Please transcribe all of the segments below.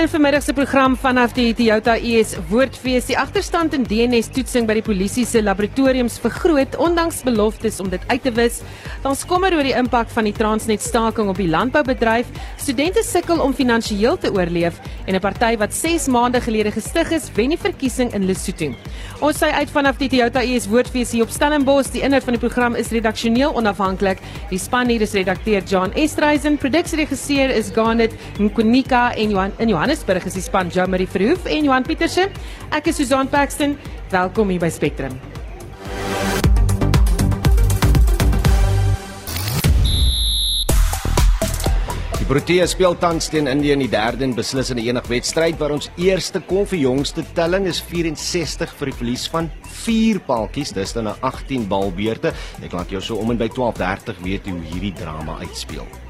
En vanmiddag se program vanaf die Toyota US Woordfees, die agterstand in DNS-toetsing by die polisie se laboratoriums vergroot ondanks beloftes om dit uit te wis. Dan skommer oor die impak van die Transnet-staking op die landboubedryf. Studente sukkel om finansiëel te oorleef en 'n party wat 6 maande gelede gestig is, wen die verkiesing in Lesotho. Ons sê uit vanaf die Toyota US Woordfees hier op Stellenbosch. Die inhoud van die program is redaksioneel onafhanklik. Die span hier is redakteur John Estreisen, produksieregisseur is Garnet Nkunika en Johan in Johan Johannesburg is die span Jamie Verhoef en Johan Pieterse. Ek is Susan Paxton. Welkom hier by Spectrum. Die Proteas speel tans teen Indië in die derde en beslissende enigwedstryd waar ons eerste kon vir jongste telling is 64 vir die verlies van 4 paaltjies. Dis dan 'n 18 balbeurte. Ek laat jou so om en by 12:30 weet hoe hierdie drama uitspeel.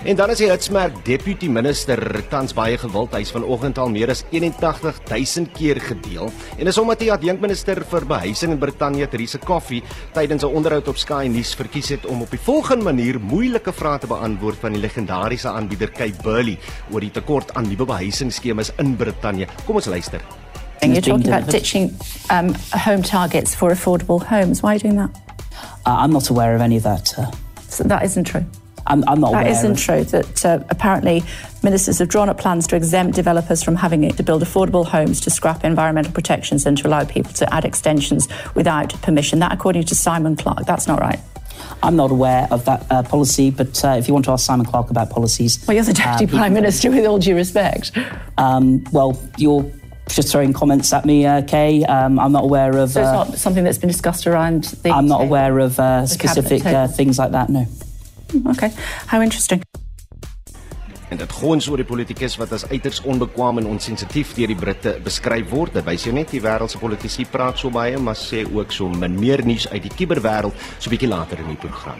En dan is die hitsmerk deputy minister tans baie gewild. Hy's vanoggend al meer as 81000 keer gedeel. En is omdat die adjunkminister vir behuising in Brittanje, Theresa Coffey, tydens 'n onderhoud op Sky News verkies het om op die volgende manier moeilike vrae te beantwoord van die legendariese aanbieder Cape Burley oor die tekort aan nuwe behuisingsskemas in Brittanje. Kom ons luister. And you're talking about ditching um, home targets for affordable homes. Why are you doing that? Uh, I'm not aware of any of that. Uh, so that isn't true. I'm, I'm not That aware. isn't of- true. That uh, apparently ministers have drawn up plans to exempt developers from having to build affordable homes, to scrap environmental protections, and to allow people to add extensions without permission. That, according to Simon Clark, that's not right. I'm not aware of that uh, policy, but uh, if you want to ask Simon Clark about policies, Well, you're the deputy uh, prime minister, with all due respect. Um, well, you're just throwing comments at me, uh, Kay. Um, I'm not aware of. So it's uh, not something that's been discussed around the. I'm not table. aware of uh, specific uh, things like that. No. Okay, how interesting. En dit gons oor die politikus wat as uiters onbekwaam en onsensitief deur die Britte beskryf word. Dit wys jou net die wêreld se politici praat so baie, maar sê ook so min meer nuus uit die kuberwêreld so 'n bietjie later in die program.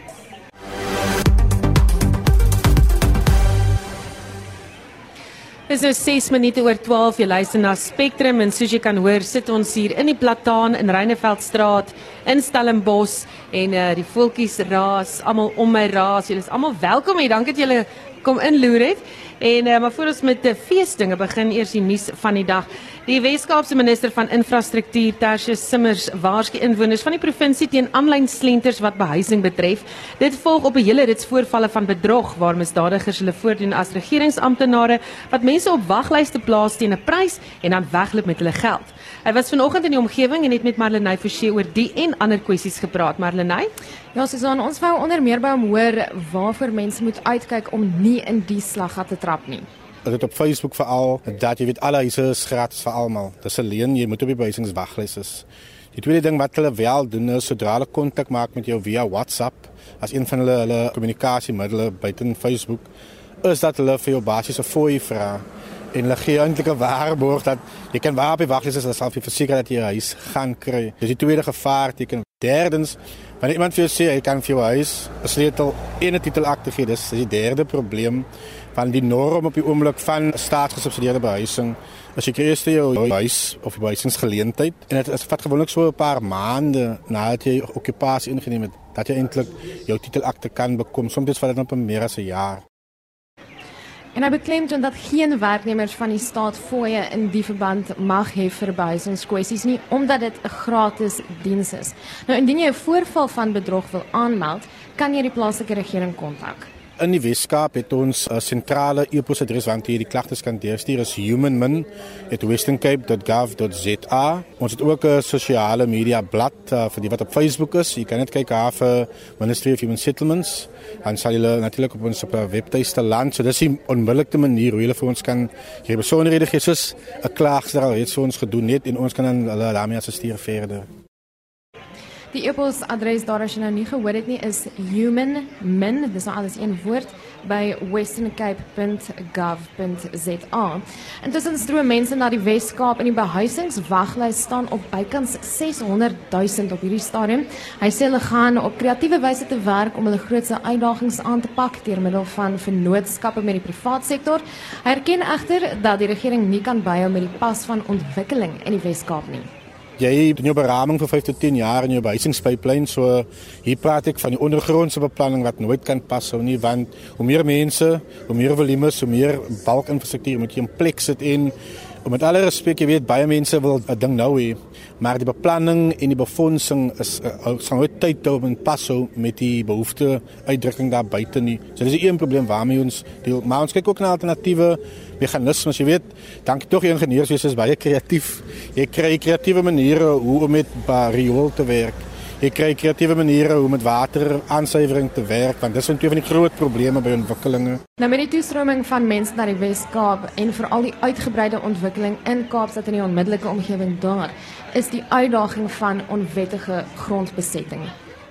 Dis nou 6 minute oor 12. Jy luister na Spectrum en soos jy kan hoor, sit ons hier in die plataan in Reineveldstraat in Stellenbosch en uh, die voeltjies raas almal om my raas. Julle is almal welkom hier. Dankie dat julle kom inloer het. En uh, maar voor ons met die feesdinge begin, eers die nuus van die dag. Die Wes-Kaapse minister van Infrastruktuur, Tertius Simmers, waarsku inwoners van die provinsie teen aanlyn slenters wat behuising betref. Dit volg op 'n hele rits voorvalle van bedrog waar misdadigers hulle voordoen as regeringsamptenare wat mense op waglyste plaas teen 'n prys en dan wegloop met hulle geld. Hy was vanoggend in die omgewing en het met Marlenae Forsie oor die en ander kwessies gepraat. Marlenae, Ja, Susan, ons wou onder meer by hom hoor waarvoor mense moet uitkyk om nie in die slaggat te trap nie. dit op Facebook veral dat jy weet alle huise is gratis vir almal. Dis alleen jy moet op die behuisingswaglys is. Die tweede ding wat hulle wel doen is sodra hulle kontak maak met jou via WhatsApp as een van hulle hulle kommunikasiemiddels buite Facebook is dat hulle vir jou basiese fooi vra en hulle gee eintlik 'n waarborg dat jy kan waar op die waglys is, sal jy verseker dat jy 'n huis gaan kry. Dis die tweede gevaarteken. Derdens, wanneer iemand vir jou sê hy kan vir jou huis 'n sleutel en 'n titelakte gee, dis die derde probleem van die norm op die oomblik van staatsgesubsidieerde behuising. As jy eers jou huis of die behuisingsgeleentheid en dit is vat gewoonlik so 'n paar maande nadat jy okkupasie ingeneem het dat jy eintlik jou titelakte kan bekom. Soms vat dit op meer as 'n jaar. En hy beklemtoon dat geen werknemers van die staat fooie in die verband mag hê vir behuisingskwessies nie omdat dit 'n gratis diens is. Nou indien jy 'n voorval van bedrog wil aanmeld, kan jy die plaaslike regering kontak. In die Weskaap het ons 'n sentrale e-posadres waar jy die klagtes kan deurstuur is humanmin@westerncape.gov.za. Ons het ook 'n sosiale media blad uh, vir die wat op Facebook is. Jy kan net kyk daar vir Ministry of Human Settlements. Dan sal jy natuurlik op ons op 'n webtuiste land. So dis die onmiddellike manier hoe jy vir ons kan jy besonderhede gee soos 'n klaagster al het so ons gedoen net en ons kan dan hulle daarmee assisteer verder. Die e-posadres daar as jy nou nie gehoor het nie is humanmin, dis nou alles een woord by westerncape.gov.za. Intussen stroom mense na die Wes-Kaap en die behuisingswaglys staan op bykans 600 000 op hierdie stadium. Hy sê hulle gaan op kreatiewe wyse te werk om hulle grootste uitdagings aan te pak deur middel van vennootskappe met die privaat sektor. Hy erken egter dat die regering nie kan byhou met die pas van ontwikkeling in die Wes-Kaap nie. Jy doen jou beraming vir 5 tot 10 jaar in jou behuisingspyplyn. So hier praat ek van die ondergrondse beplanning wat nooit kan pas hou nie want hoe meer mense, hoe meer volume, hoe meer balkinfrastruktuur moet jy in plek sit en met alle respek, jy weet baie mense wil 'n ding nou hê, maar die beplanning en die befondsing is uh, sal nooit tyd hou om pas hou met die behoefte uitdrukking daar buite nie. So dis 'n een probleem waarmee ons deel. Maar ons kyk ook na alternatiewe meganismes, jy weet. Dankie tog ingenieurs, jy is baie kreatief. Jy kry kreatiewe maniere hoe om met bariool te werk. Jy kry kreatiewe maniere hoe met water aansuiwering te werk want dis een van die groot probleme by ontwikkelinge. Nou met die toestroming van mense na die Wes-Kaap en veral die uitgebreide ontwikkeling in Kaapstad en die onmiddellike omgewing daar, is die uitdaging van onwettige grondbesetting.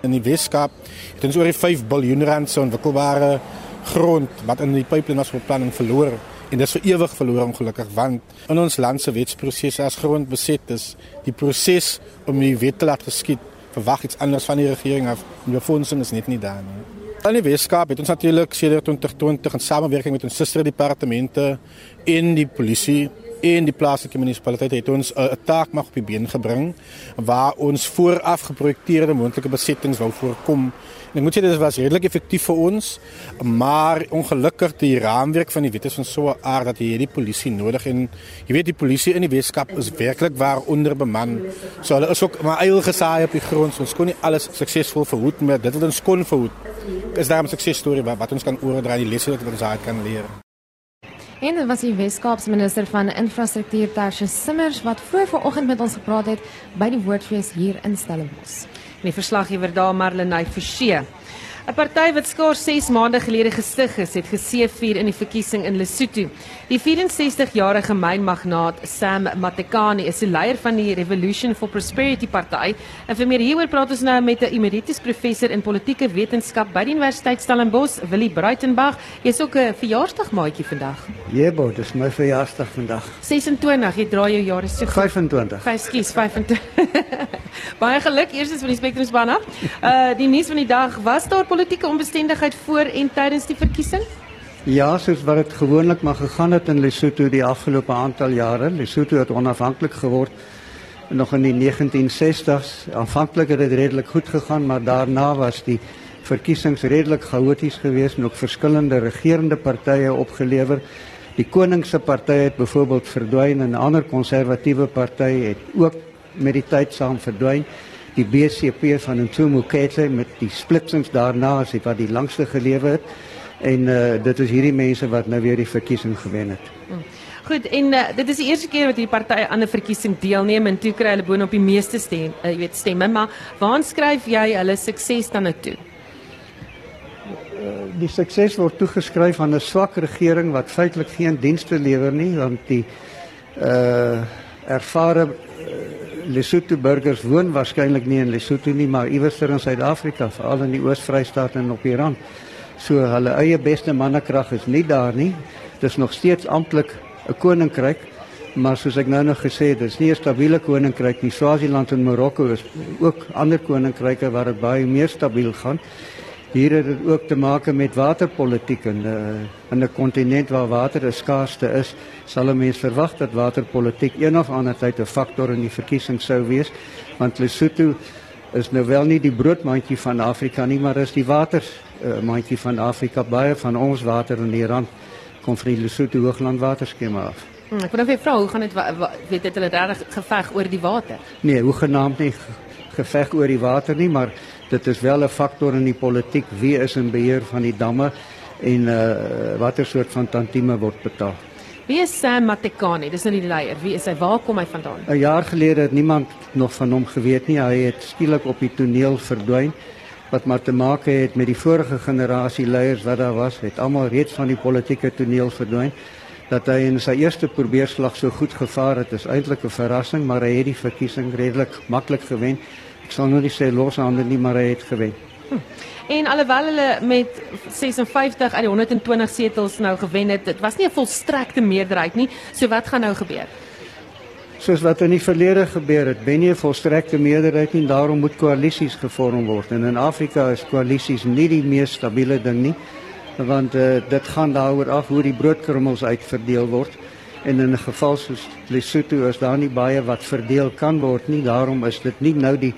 In die Wes-Kaap het ons oor die 5 miljard rand se ontwikkelbare grond wat in die pipeline was beplanning verloor en dit is vir ewig verloor ongelukkig want in ons land se wetsprosesse as grond beset is die proses om die wet te laat geskied verwag iets anders van die regering af. Die befondsing is net nie daar nie. In die Weskaap het ons natuurlik sedert 2020 in samewerking met ons susterdepartemente en die polisie en die plaaslike munisipaliteit het ons 'n taak mag op die been gebring waar ons vooraf geprojekteerde moontlike besettings wou voorkom En ek moet sê dit was redelik effektief vir ons, maar ongelukkig die raamwerk van die wet is van so 'n aard dat jy hierdie polisie nodig en jy weet die polisie in die Weskaap is werklik waar onderbeman. So hulle is ook maar eil gesaai op die grond. So ons kon nie alles suksesvol verhoed maar dit wat ons kon verhoed. Is daar 'n suksesstorie wat, wat ons kan oordra die lesse wat ons uit kan leer. En dit was die Weskaapse minister van infrastruktuur Tertius Simmers wat voor vanoggend met ons gepraat het by die woordfees hier in Stellenbosch. En die verslaggewer daar Marlenae Forsie. 'n Party wat skaars 6 maande gelede gestig is, het geseëvier in die verkiesing in Lesotho. Die 64-jarige mynmagnaat Sam Matekane is die leier van die Revolution for Prosperity Party. En vir meer hieroor praat ons nou met 'n emeritus professor in politieke wetenskap by die Universiteit Stellenbosch, Willie Bruitenberg. Jy's ook 'n verjaarsdagmaatjie vandag. Jebo, dis my verjaarsdag vandag. 26, jy draai jou jare so goed. 25. Ekskuus, 25. Baie geluk eerstens van die Spectrum span af. Uh die nuus van die dag was daar politieke onbestendigheid voor en tydens die verkiesing? Ja, soos wat dit gewoonlik maar gegaan het in Lesotho die afgelope aantal jare. Lesotho het onafhanklik geword nog in die 1960s. Aanvanklik het dit redelik goed gegaan, maar daarna was die verkiesings redelik chaoties geweest en ook verskillende regerende partye opgelewer. Die koning se party het byvoorbeeld verdwyn en 'n ander konservatiewe party het ook met die tyd saam verdwyn die BCP van Ntumu Ketse met die splitsings daarna as wat die langste gelewe het en uh, dit is hierdie mense wat nou weer die verkiesing gewen het. Hmm. Goed en uh, dit is die eerste keer wat hierdie party aan 'n verkiesing deelneem en toe kry hulle boonop die meeste stem, uh, jy weet stemme, maar waar skryf jy hulle sukses dan nou toe? Die sukses word toegeskryf aan 'n swak regering wat feitelik geen dienste lewer nie want die uh ervare Lesotho burgers woon waarskynlik nie in Lesotho nie, maar iewers in Suid-Afrika, veral in die Oos-Vrystaat en op die rand. So hulle eie beste mannekrag is nie daar nie. Dit is nog steeds amptelik 'n koninkryk, maar soos ek nou nog gesê het, dis nie 'n stabiele koninkryk nie. Swaziland en Marokko is ook ander koninkryke waar dit baie meer stabiel gaan. Hier het dit ook te maak met waterpolitiek en uh, in 'n kontinent waar water 'n skaarsste is, sal 'n mens verwag dat waterpolitiek een of ander tyd 'n faktor in die verkiesing sou wees, want Lesotho is nou wel nie die broodmandjie van Afrika nie, maar is die watermandjie uh, van Afrika. Baie van ons water in die rand kom van die Lesotho hooglandwaterskema af. Hmm, ek wil net vra, hoe gaan dit weet dit hulle regtig geveg oor die water? Nee, hoe genaamd nie geveg oor die water nie, maar dit is wel 'n faktor in die politiek wie is in beheer van die damme en uh, watter soort van tantieme word betaal. Wie is Sam Matekane? Dis nou die leier. Wie is hy? Waar kom hy vandaan? 'n Jaar gelede het niemand nog van hom geweet nie. Hy het skielik op die toneel verdwyn wat maar te maak het met die vorige generasie leiers wat daar was. Het almal reeds van die politieke toneel verdwyn. Dat hy in sy eerste probeerslag so goed gevaar het, is eintlik 'n verrassing, maar hy het die verkiesing redelik maklik gewen. Ek sal nou nie sê loshande nie, maar hy het gewen. Hm. En alhoewel hulle met 56 uit die 120 setels nou gewen het, dit was nie 'n volstrekte meerderheid nie. So wat gaan nou gebeur? Soos wat in die verlede gebeur het, ben jy 'n volstrekte meerderheid nie, daarom moet koalisies gevorm word. En in Afrika is koalisies nie die mees stabiele ding nie, want uh, dit gaan daaroor af hoe die broodkrummels uitverdeel word. En in 'n geval soos Lesotho is daar nie baie wat verdeel kan word nie. Daarom is dit nie nou die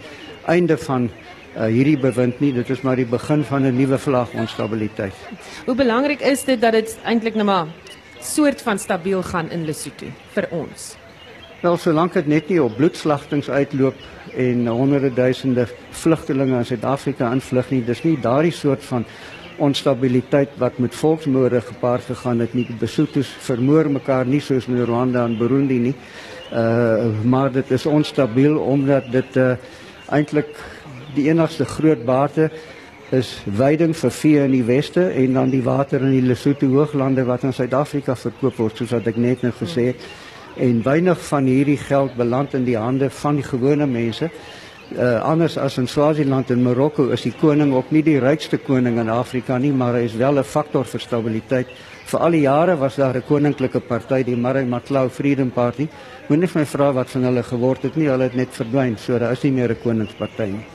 einde van uh, hierdie bewind nie. Dit is maar die begin van 'n nuwe vlak onstabiliteit. Hoe belangrik is dit dat dit eintlik nou maar soort van stabiel gaan in Lesotho vir ons? Wel solank dit net nie op bloedslagtings uitloop en honderde duisende vlugtelinge in Suid-Afrika invlug nie, dis nie daardie soort van onstabiliteit wat met volksmoorde gepaard gegaan het nie. Besoetos vermoor mekaar nie soos in Rwanda en Burundi nie. Uh maar dit is onstabiel omdat dit uh eintlik die enigste groot bate is veiding vir vee in die weste en dan die water in die Lesotho hooglande wat aan Suid-Afrika verkoop word soos wat ek net nou gesê het. En weinig van hierdie geld beland in die hande van die gewone mense uh, anders as in Swaziland en Marokko is die koning ook nie die rykste koning in Afrika nie, maar hy is wel 'n faktor vir stabiliteit. Vir al die jare was daar 'n koninklike party, die Murray Maclou Freedom Party. Moenie vir my vra wat van hulle geword het nie, hulle het net verdwyn, so daar is nie meer 'n koningsparty nie.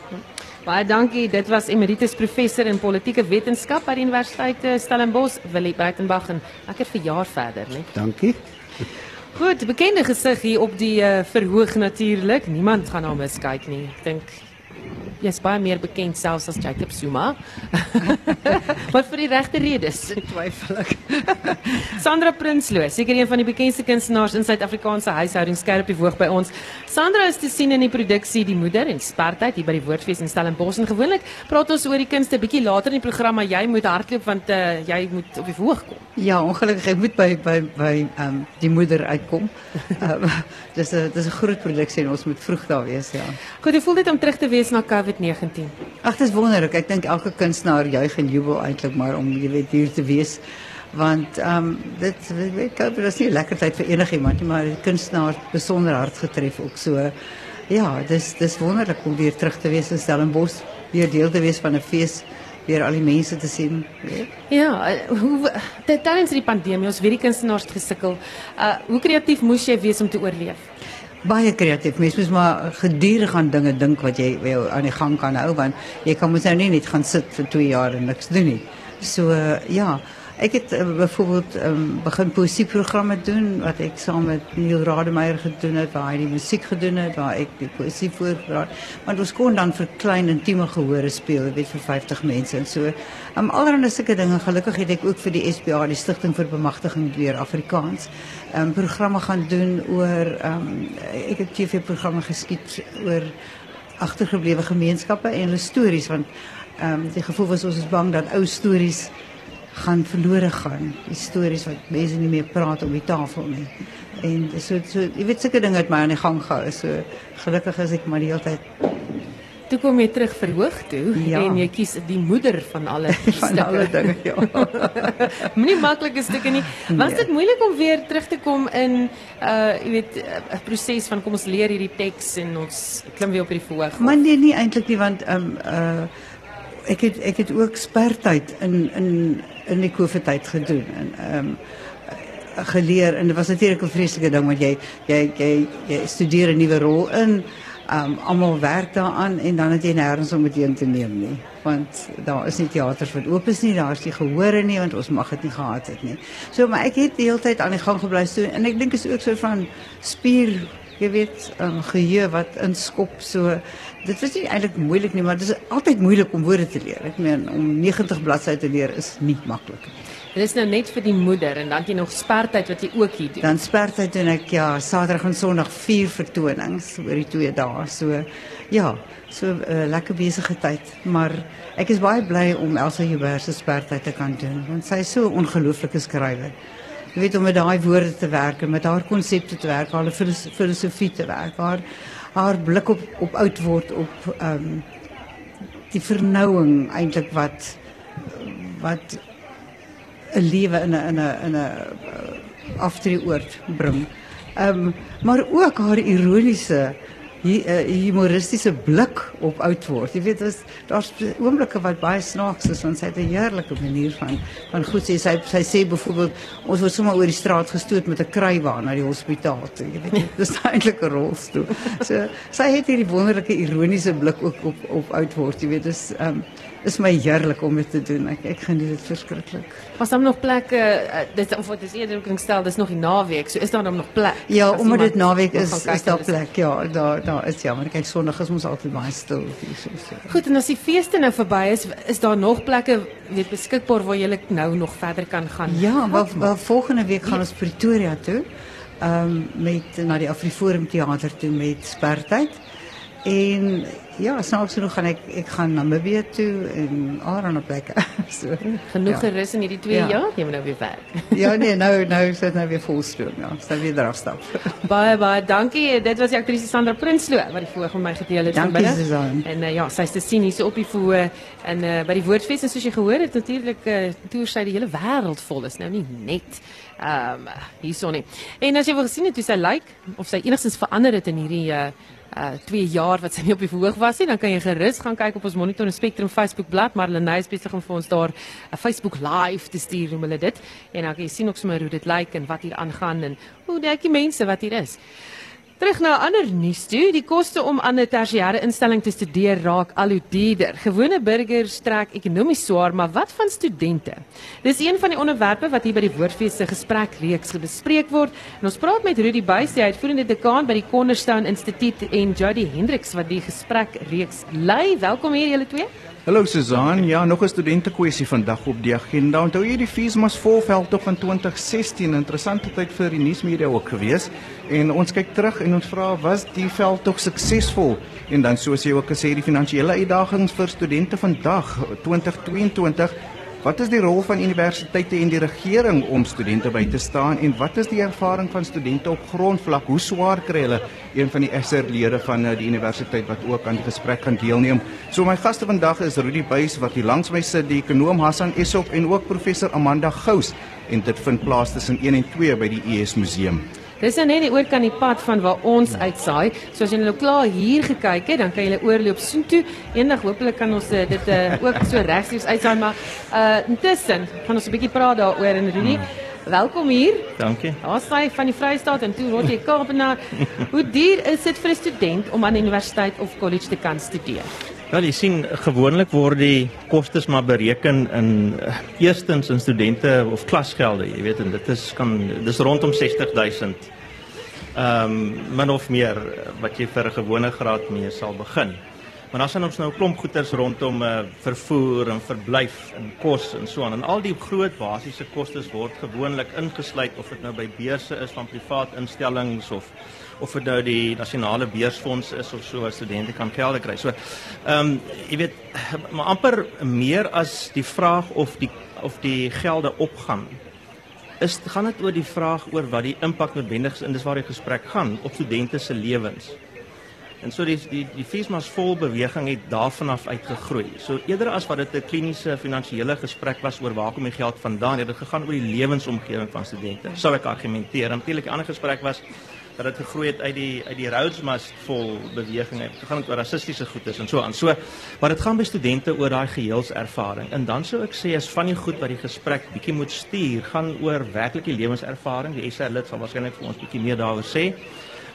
Baie dankie. Dit was emeritus professor in politieke wetenskap by die Universiteit eh, Stellenbosch, Willie Breitenberg en lekker verjaar verder, né? Dankie. Goed, bekende gesig hier op die uh, verhoog natuurlik. Niemand gaan hom miskyk nie. Ek dink jy's baie meer bekend selfs as Jacob Zuma. maar vir die regte redes, twyfel ek. Sandra Prinsloo, seker een van die bekendste kunstenaars in Suid-Afrikaanse huishoudings skerp die woog by ons. Sandra is te sien in die produksie Die Moeder en Spartyd hier by die Woordfees in Stellenbosch en gewoonlik praat ons oor die kunste bietjie later in die program, maar jy moet hardloop want uh, jy moet op die verhoog kom. Ja, ongelukkig ek moet by by by um, Die Moeder uitkom. Um, dis 'n dis 'n groot produksie en ons moet vroeg daar wees, ja. Goed, hoe voel dit om terug te wees na COVID-19? Ag, dit is wonderlik. Ek dink elke kunstenaar juig en jubel eintlik maar om jy weet hier te wees want ehm um, dit weet COVID is nie 'n lekker tyd vir enigiemand nie, maar die kunstenaar besonder hard getref ook so. Ja, dis dis wonderlik om weer terug te wees in Stellenbosch, weer deel te wees van 'n fees weer al die mense te sien. Weet? Ja, eh, hoe tydens die pandemie ons weer die kunstenaars het gesukkel. Uh hoe kreatief moes jy wees om te oorleef? Baie kreatief. Mens maar gedurig aan dinge dink wat jy aan die gang kan hou want jy kan mos nou nie gaan sit vir 2 jaar en niks doen nie. So ja, Ek het uh, byvoorbeeld um, begin poesieprogramme doen wat ek saam met Neil Rademeier gedoen het, waar hy die musiek gedoen het, waar ek die poesie voorgedraai het. Want ons kon dan vir klein intieme gehore speel, weet vir 50 mense en so. Um allerhande sulke dinge. Gelukkig het ek ook vir die SPA, die Stichting vir Bemagtiging deur Afrikaans, um programme gaan doen oor um ek het TV-programme geskiet oor agtergeblewe gemeenskappe en hulle stories want um die gevoel was ons is bang dat ou stories gaan verlore gaan. Die stories wat mense nie meer praat op die tafel nie. En so so jy weet sulke dinge het my aan die gang gehou. So gelukkig is ek maar die hele tyd Toe kom jy terug verhoog toe ja. en jy kies die moeder van alle van alle dinge ja. Moenie maklike stukke nie. Was nee. dit moeilik om weer terug te kom in uh jy weet 'n proses van kom ons leer hierdie teks en ons klim weer op die verhoog? Maar nee, nie eintlik nie want um uh ek het ek het ook spertyd in in in die COVID tyd gedoen en ehm geleer. En dit was natuurlik 'n vreeslike ding want jy jy jy, jy studeer 'n nuwe rol in ehm um, almal werk daaraan en dan het jy nêrens om in te neem nie want daar is nie teaters wat oop is nie daar is nie gehore nie want ons mag dit nie gehad het nie. So maar ek het die hele tyd aan die gang gebly. So en ek dink is ook so van spier jy weet um, geheue wat inskop. So dit is nie eintlik moeilik nie maar dit is altyd moeilik om woorde te leer ek meen om 90 bladsye te leer is nie maklik dit is nou net vir die moeder en dan jy nog spertyd wat jy ook hier doen dan spertyd doen ek ja saterdag en sonderdag vier vertonings oor die twee dae. So ja so 'n uh, lekker besige tyd. Maar ek is baie bly om Elsa Joubert se spertyd te kan doen want sy is so 'n ongelooflike skrywer. Jy weet om met daai woorde te werk en met haar konsepte te werk, haar filosofie te werk, haar haar blik op op oud word op ehm um, die vernouing eintlik wat wat 'n lewe in 'n in 'n in 'n uh, aftreeoord bring. Ehm um, maar ook haar ironiese 'n humoristiese blik op oud word. Jy weet, daar's wat baie snaaks is want sy het 'n heerlike manier van van goed sê. Sy sy sê byvoorbeeld ons word sommer oor die straat gestoot met 'n kruiwa na die hospitaal toe. Jy weet, dis eintlik 'n rolstoel. So sy het hierdie wonderlike ironiese blik ook op op oud weet, ehm um, is my heerlik om dit te doen. Ek ek geniet dit verskriklik. Was daar nog plekke uh, dis of wat is eerder ook stel dis nog die naweek. So is daar dan nog plek? Ja, omdat dit naweek is, is daar plek. Ja, daar daar is ja, maar kyk Sondag is ons altyd baie stil hier so. so. Goed, en as die feeste nou verby is, is daar nog plekke weet beskikbaar waar jy nou nog verder kan gaan? Ja, wel, wel volgende week gaan ons Pretoria toe. Um, met na die Afriforum teater toe met Spertyd. En ja, snaaks genoeg gaan ek ek gaan Namibië toe en allerlei plekke. so. Genoeg ja. gerus in hierdie 2 Ja. jaar, jy moet nou weer werk. Ja, nee, nou nou is dit nou weer volstroom, ja. Is nou weer drafstap. baie baie dankie. Dit was die aktrise Sandra Prinsloo wat die voorg met my gedeel het Dankie, vanmiddag. Suzanne. En uh, ja, sy's te sien hier so op die voë en uh, by die Woordfees en soos jy gehoor het natuurlik uh, toer sy die hele wêreld vol is nou nie net ehm um, hierson nie. En as jy wil gesien het hoe sy lyk of sy enigstens verander het in hierdie uh uh 2 jaar wat sy nie op die verhoog was nie, dan kan jy gerus gaan kyk op ons Monitor en Spectrum Facebook bladsy, maar Lenay is besig om vir ons daar 'n Facebook live te stuur noem hulle dit. En dan kan jy sien ook sommer hoe dit lyk en wat hier aangaan en hoe dink die mense wat hier is. Terug na ander nuus toe. Die koste om aan 'n tersiêre instelling te studeer raak al hoe duurder. Gewone burgers trek ekonomies swaar, maar wat van studente? Dis een van die onderwerpe wat hier by die Woordfees se gesprekreeks bespreek word. En ons praat met Rudy Buys, die uitvoerende dekaan by die Cornerstone Instituut en Jody Hendriks wat die gesprekreeks lei. Welkom hier julle twee. Hallo Susan, ja, nog 'n studentekwessie vandag op die agenda. Onthou jy die Feesmas Volveld op in 2016, interessante tyd vir die nuusmedia ook gewees. En ons kyk terug en ons vra was die veld tog suksesvol? En dan soos jy ook gesê die finansiële uitdagings vir studente vandag 2022 Wat is die rol van universiteite en die regering om studente by te staan en wat is die ervaring van studente op grondvlak? Hoe swaar kry hulle? Een van die SR-lede van eh, die universiteit wat ook aan die gesprek gaan deelneem. So my gaste vandag is Rudy Buys wat hier langs my sit, die ekonom Hassan Esop en ook professor Amanda Gous en dit vind plaas tussen 1 en 2 by die ES Museum. Dis nou net die oorkant die pad van waar ons uitsaai. So as jy nou klaar hier gekyk het, dan kan jy oorloop soontoe. Eendag hopelik kan ons uh, dit uh, ook so regstreeks uitsaai, maar uh intussen gaan ons 'n bietjie praat daaroor en Rudy, welkom hier. Dankie. Daar sê van die Vrystaat en toe word jy Kaapenaar. Hoe duur is dit vir 'n student om aan 'n universiteit of kollege te kan studeer? Wel, jy sien gewoonlik word die kostes maar bereken in uh, eerstens in studente of klasgelde, jy weet en dit is kan dis rondom 60000. Ehm um, min of meer uh, wat jy vir 'n gewone graad mee sal begin. Maar dan sien ons nou 'n klomp goederes rondom uh, vervoer en verblyf en kos en so aan en al die groot basiese kostes word gewoonlik ingesluit of dit nou by beurse is van privaat instellings of of dit nou die nasionale beursfonds is of so studente kan gelde kry. So ehm um, jy weet maar amper meer as die vraag of die of die gelde opgaan is gaan dit oor die vraag oor wat die impak noodwendig is en dis waar die gesprek gaan op studente se lewens. En so die die die Feesmas vol beweging het daarvan af uitgegroei. So eerder as wat dit 'n kliniese finansiële gesprek was oor waar kom die geld vandaan, het dit gegaan oor die lewensomgewing van studente. Sou ek argumenteer. En natuurlik 'n ander gesprek was dat dit gegroei het uit die uit die Rhodes vol beweging uit. Dit gaan oor rassistiese goedes en so aan. So maar dit gaan by studente oor daai geheelservaring. En dan sou ek sê as van die goed wat die gesprek bietjie moet stuur, gaan oor werklik die lewenservaring. Die SR lid sal waarskynlik vir ons bietjie meer daaroor sê.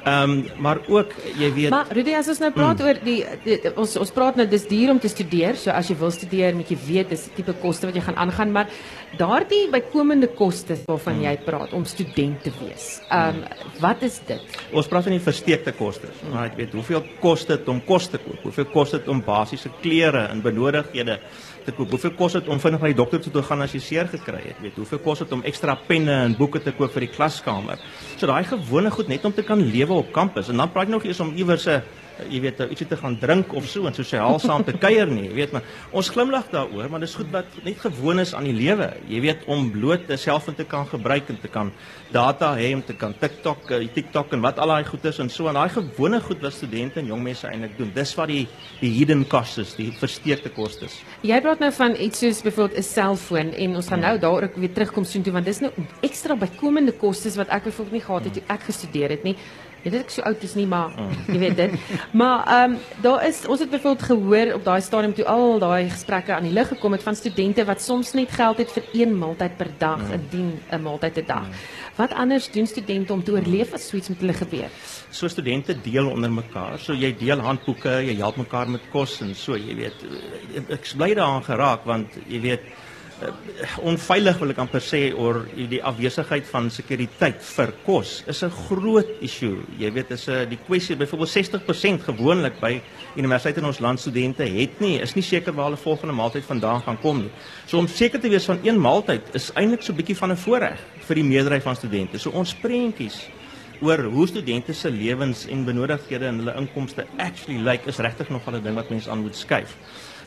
Ehm um, maar ook jy weet Maar Rudy, as ons nou praat mm. oor die, die, die ons ons praat nou dis duur om te studeer. So as jy wil studeer, moet jy weet dis die tipe koste wat jy gaan aangaan, maar daardie bykomende kostes waarvan mm. jy praat om student te wees. Ehm um, wat is dit? Ons praat van die versteekte kostes. Maar ek weet hoeveel kos dit om kos te koop? Hoeveel kos dit om basiese klere en benodighede te koop? Hoeveel kos dit om vinnig na die dokter toe te gaan as jy seer gekry het? Weet, hoeveel kos dit om ekstra penne en boeke te koop vir die klaskamer? So daai gewone goed net om te kan lewe op kampus en dan praat jy nog eers om iewers 'n jy weet ietsie te gaan drink of so en sosiaal saam te kuier nie, jy weet maar ons glimlag daaroor, maar dis goed wat net gewoon is aan die lewe. Jy weet om bloot 'n selfoon te kan gebruik en te kan data hê om te kan TikTok, uh, TikTok en wat al daai goed is en so en daai gewone goed wat studente en jong mense eintlik doen. Dis wat die die hidden costs is, die versteekte kostes. Jy praat nou van iets soos byvoorbeeld 'n selfoon en ons gaan nou daar ook weer terugkom soontoe want dis nou ekstra bykomende kostes wat ek byvoorbeeld nie gehad het toe ek gestudeer het nie. Weet ek so oud is nie, maar jy weet dit. Maar ehm um, daar is ons het byvoorbeeld gehoor op daai stadium toe al daai gesprekke aan die lig gekom het van studente wat soms net geld het vir een maaltyd per dag, Mm. indien 'n maaltyd 'n dag. Wat anders doen studente om te oorleef as so iets met hulle gebeur? So studente deel onder mekaar. So jy deel handboeke, jy help mekaar met kos en so, jy weet. Ek bly daaraan geraak want jy weet onveilig wil ek amper sê oor die afwesigheid van sekuriteit vir kos is 'n groot issue. Jy weet is 'n die kwessie byvoorbeeld 60% gewoonlik by universiteite in ons land studente het nie is nie seker waar hulle volgende maaltyd vandaan gaan kom nie. So om seker te wees van een maaltyd is eintlik so 'n bietjie van 'n voorreg vir die meerderheid van studente. So ons prentjies oor hoe studente se lewens en benodigdhede en hulle inkomste actually lyk like, is regtig nog 'n ding wat mense aan moet skuif.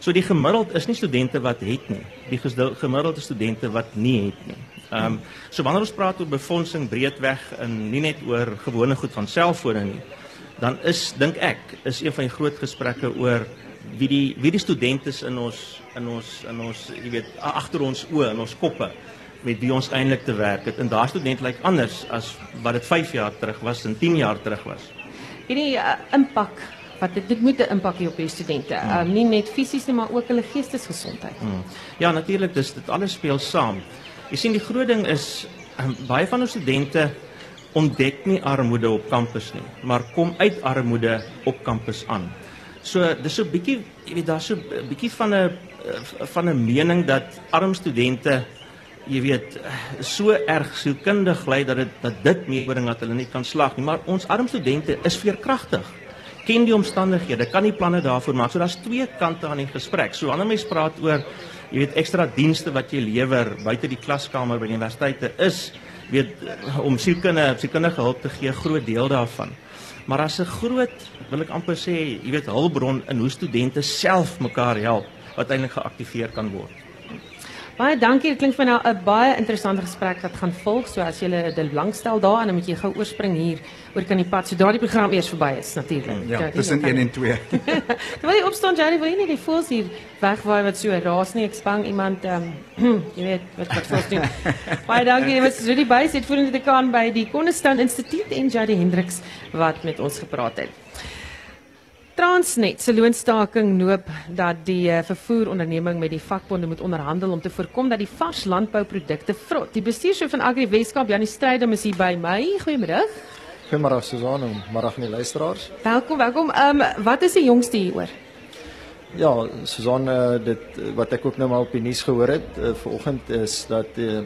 So die gemiddeld is nie studente wat het nie. Die gesdil- gemiddelde studente wat nie het nie. Ehm um, so wanneer ons praat oor befondsing breedweg en nie net oor gewone goed van selfone nie, dan is dink ek is een van die groot gesprekke oor wie die wie die studente is in ons in ons in ons jy weet agter ons oë in ons koppe met wie ons eintlik te werk het. En daai student lyk anders as wat dit 5 jaar terug was en 10 jaar terug was. Hierdie uh, impak wat dit dit moet 'n impak hê op die studente. Ehm um, nie net fisies nie, maar ook hulle geestesgesondheid. Hmm. Ja, natuurlik, dis dit alles speel saam. Jy sien die groot ding is um, baie van ons studente ontdek nie armoede op kampus nie, maar kom uit armoede op kampus aan. So dis so 'n bietjie, jy weet, daar's so 'n bietjie van 'n eh, van 'n mening dat arm studente jy weet so erg sielkundig lei dat dit dat dit meebring dat hulle nie kan slag nie, maar ons arm studente is veerkragtig ken die omstandighede, kan nie planne daarvoor maak. So daar's twee kante aan die gesprek. So wanneer mens praat oor jy weet ekstra dienste wat jy lewer buite die klaskamer by die universiteite is weet om sielkunde sielkundige hulp te gee groot deel daarvan. Maar as 'n groot wil ek amper sê, jy weet hulpbron in hoe studente self mekaar help wat eintlik geaktiveer kan word. Baie dankie. Dit klink vir nou 'n baie interessante gesprek wat gaan volg. So as jy dit belangstel daarin, dan moet jy gou oorspring hier oor kan die pad sodra die program eers verby is natuurlik. Ja, tussen 1 en 2. Terwyl jy opstaan, Jerry, wil jy nie die voels hier wegwaai wat so raas nie. Ek spang iemand ehm um, jy weet wat wat voels doen. Baie dankie. Jy was Rudy Buys te kan by die Konnestan Instituut en Jerry Hendriks wat met ons gepraat het. Transnet se loonstaking noop dat die eh, vervoeronderneming met die vakbonde moet onderhandel om te voorkom dat die vars landbouprodukte vrot. Die bestuurshoof van Agri Weskaap, Janie Strydom is hier by my. Goeiemiddag. Goeiemôre Susan en môre aan die luisteraars. Welkom, welkom. Ehm um, wat is die jongste hieroor? Ja, Susan, uh, dit uh, wat ek ook nou maar op die nuus gehoor het uh, vanoggend is dat uh,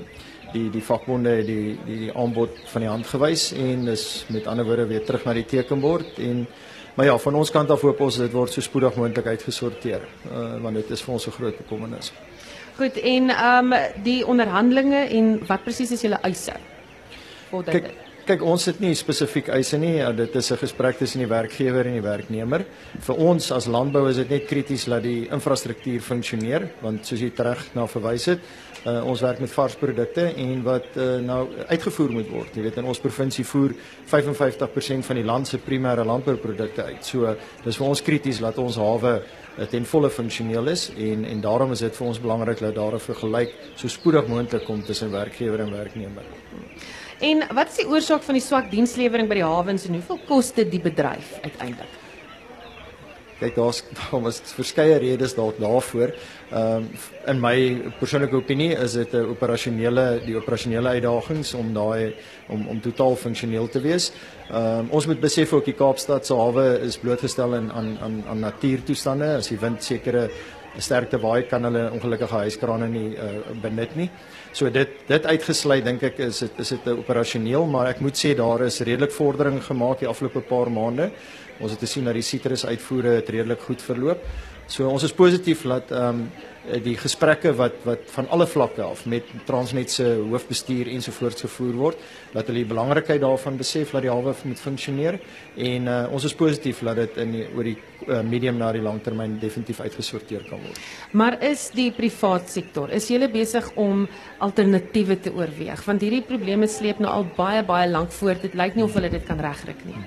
die die vakbonde die die die aanbod van die hand gewys en is met ander woorde weer terug na die tekenbord en maar ja, van ons kant af hoop ons dit word so spoedig moontlik uitgesorteer uh, want dit is vir ons 'n groot bekommernis. Goed, en ehm um, die onderhandelinge en wat presies is julle eise? Voordat Kyk, kyk ons het nie spesifiek eise nie. Ja, dit is 'n gesprek tussen die werkgewer en die werknemer. Vir ons as landbou is dit net krities dat die infrastruktuur funksioneer, want soos jy reg na verwys het, uh, ons werk met vars produkte en wat uh, nou uitgevoer moet word. Jy weet in ons provinsie voer 55% van die land se primêre landbouprodukte uit. So uh, dis vir ons krities dat ons hawe uh, ten volle funksioneel is en en daarom is dit vir ons belangrik dat daar 'n vergelyk so spoedig moontlik kom tussen werkgewer en werknemer. En wat is die oorsaak van die swak dienslewering by die hawens en hoeveel kos dit die bedryf uiteindelik? Kyk, daar's daar was verskeie redes dalk daarvoor. Ehm um, in my persoonlike opinie is dit 'n operasionele die operasionele uitdagings om daai om om totaal funksioneel te wees. Ehm um, ons moet besef ook die Kaapstad se hawe is blootgestel aan aan aan aan natuurtoestande. As die wind sekere sterkte waai kan hulle ongelukkige huiskrane nie uh, benut nie. So dit dit uitgesluit dink ek is dit is dit operasioneel, maar ek moet sê daar is redelik vordering gemaak die afgelope paar maande. Ons het gesien dat die sitrus uitvoere het redelik goed verloop. So ons is positief dat ehm die gesprekke wat wat van alle vlakke af met Transnet se hoofbestuur ensovoorts gevoer word, dat hulle die belangrikheid daarvan besef dat die hawe moet funksioneer en uh, ons is positief dat dit in die, oor die uh, medium na die langtermyn definitief uitgesorteer kan word. Maar is die privaat sektor, is julle besig om alternatiewe te oorweeg? Want hierdie probleme sleep nou al baie baie lank voort. Dit lyk nie of hulle dit kan regkry nie.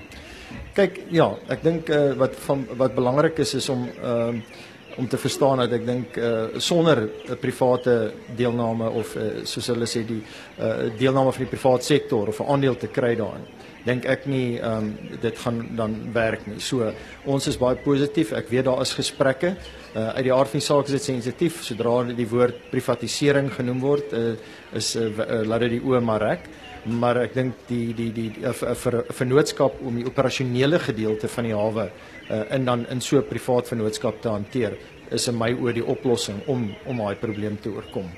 Kyk, ja, ek dink uh, wat van wat belangrik is is om ehm uh, om te verstaan dat ek dink uh, sonder 'n private deelname of uh, soos hulle sê die uh, deelname van die private sektor of 'n aandeel te kry daarin dink ek nie ehm um, dit gaan dan werk nie. So ons is baie positief. Ek weet daar is gesprekke. Uh, uit die aard van die saak is dit sensitief sodra die woord privatisering genoem word, uh, is uh, uh, laat dit die oë maar rek maar ek dink die die die vir 'n vennootskap om die operasionele gedeelte van die hawe uh, in dan in so 'n privaat vennootskap te hanteer is in my oë die oplossing om om daai probleem te oorkom.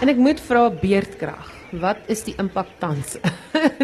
En ek moet vra beerdkrag wat is die impak tans?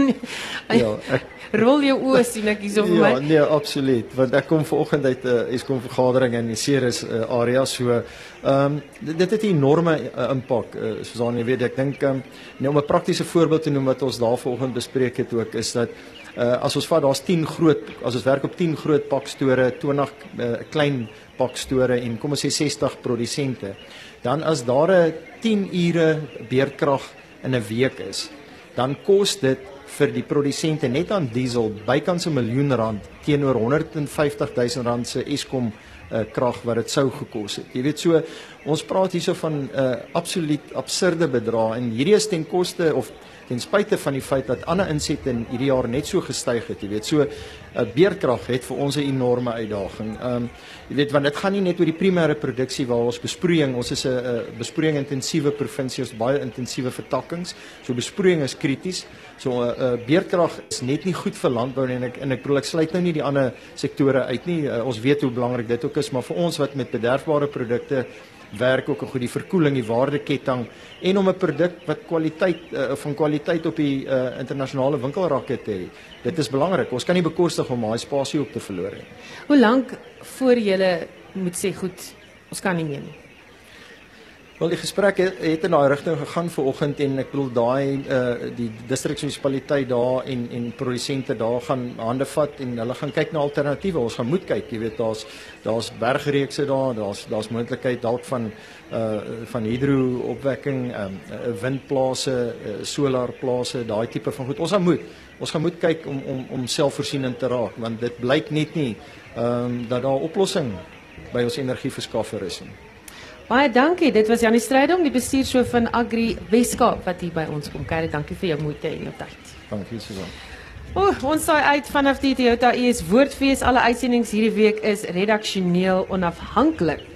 ja, ek rol jou oë sien ek hierso vir my. Ja, nee, absoluut, want ek kom vanoggend uit 'n uh, Eskom vergadering in die Ceres uh, area so ehm um, dit het 'n enorme uh, impak uh, soos dan jy weet ek dink um, nou om 'n praktiese voorbeeld te noem wat ons daar vanoggend bespreek het ook is dat uh, as ons vat daar's 10 groot as ons werk op 10 groot pakstore, 20 uh, klein pakstore en kom ons sê 60 produsente dan as daar 'n 10 ure beerdkrag in 'n week is, dan kos dit vir die produsente net aan diesel bykans 'n miljoen rand teenoor 150 000 rand se Eskom uh, krag wat dit sou gekos het. Jy weet so ons praat hierso van 'n uh, absoluut absurde bedrag en hierdie is ten koste of ten spyte van die feit dat ander insette in hierdie jaar net so gestyg het, jy weet. So 'n uh, beerkrag het vir ons 'n enorme uitdaging. Ehm um, jy weet want dit gaan nie net oor die primêre produksie waar ons besproeiing, ons is 'n besproeiing intensiewe provinsie, ons baie intensiewe vertakkings. So besproeiing is krities. So 'n uh, uh, beerkrag is net nie goed vir landbou en ek en ek bedoel ek sluit nou nie die ander sektore uit nie. Uh, ons weet hoe belangrik dit ook is, maar vir ons wat met bederfbare produkte werk ook 'n goeie verkoeling die waardeketting en om 'n produk wat kwaliteit uh, van kwaliteit op die uh, internasionale winkelrakke te hê. Dit is belangrik. Ons kan nie bekostig om daai spasie op te verloor nie. Hoe lank voor jy moet sê goed, ons kan nie meer nie. Wel die gesprek het, het in daai rigting gegaan vanoggend en ek bedoel daai uh die distriksmunisipaliteit daar en en produsente daar gaan hande vat en hulle gaan kyk na alternatiewe. Ons gaan moet kyk, jy weet daar's daar's bergreekse daar, daar's daar's moontlikheid dalk van uh van hidroopwekking, um windplase, uh, solarplase, daai tipe van goed. Ons gaan moet ons gaan moet kyk om om om selfvoorsienend te raak want dit blyk net nie ehm um, dat daar 'n oplossing by ons energieverskaffer is nie. Baie dankie. Dit was Janie Strydom, die bestuurshoof van Agri Weskaap wat hier by ons kom kuier. Dankie vir jou moeite en jou tyd. Dankie Susan. O, ons saai uit vanaf die Toyota US Woordfees. Alle uitsendings hierdie week is redaksioneel onafhanklik.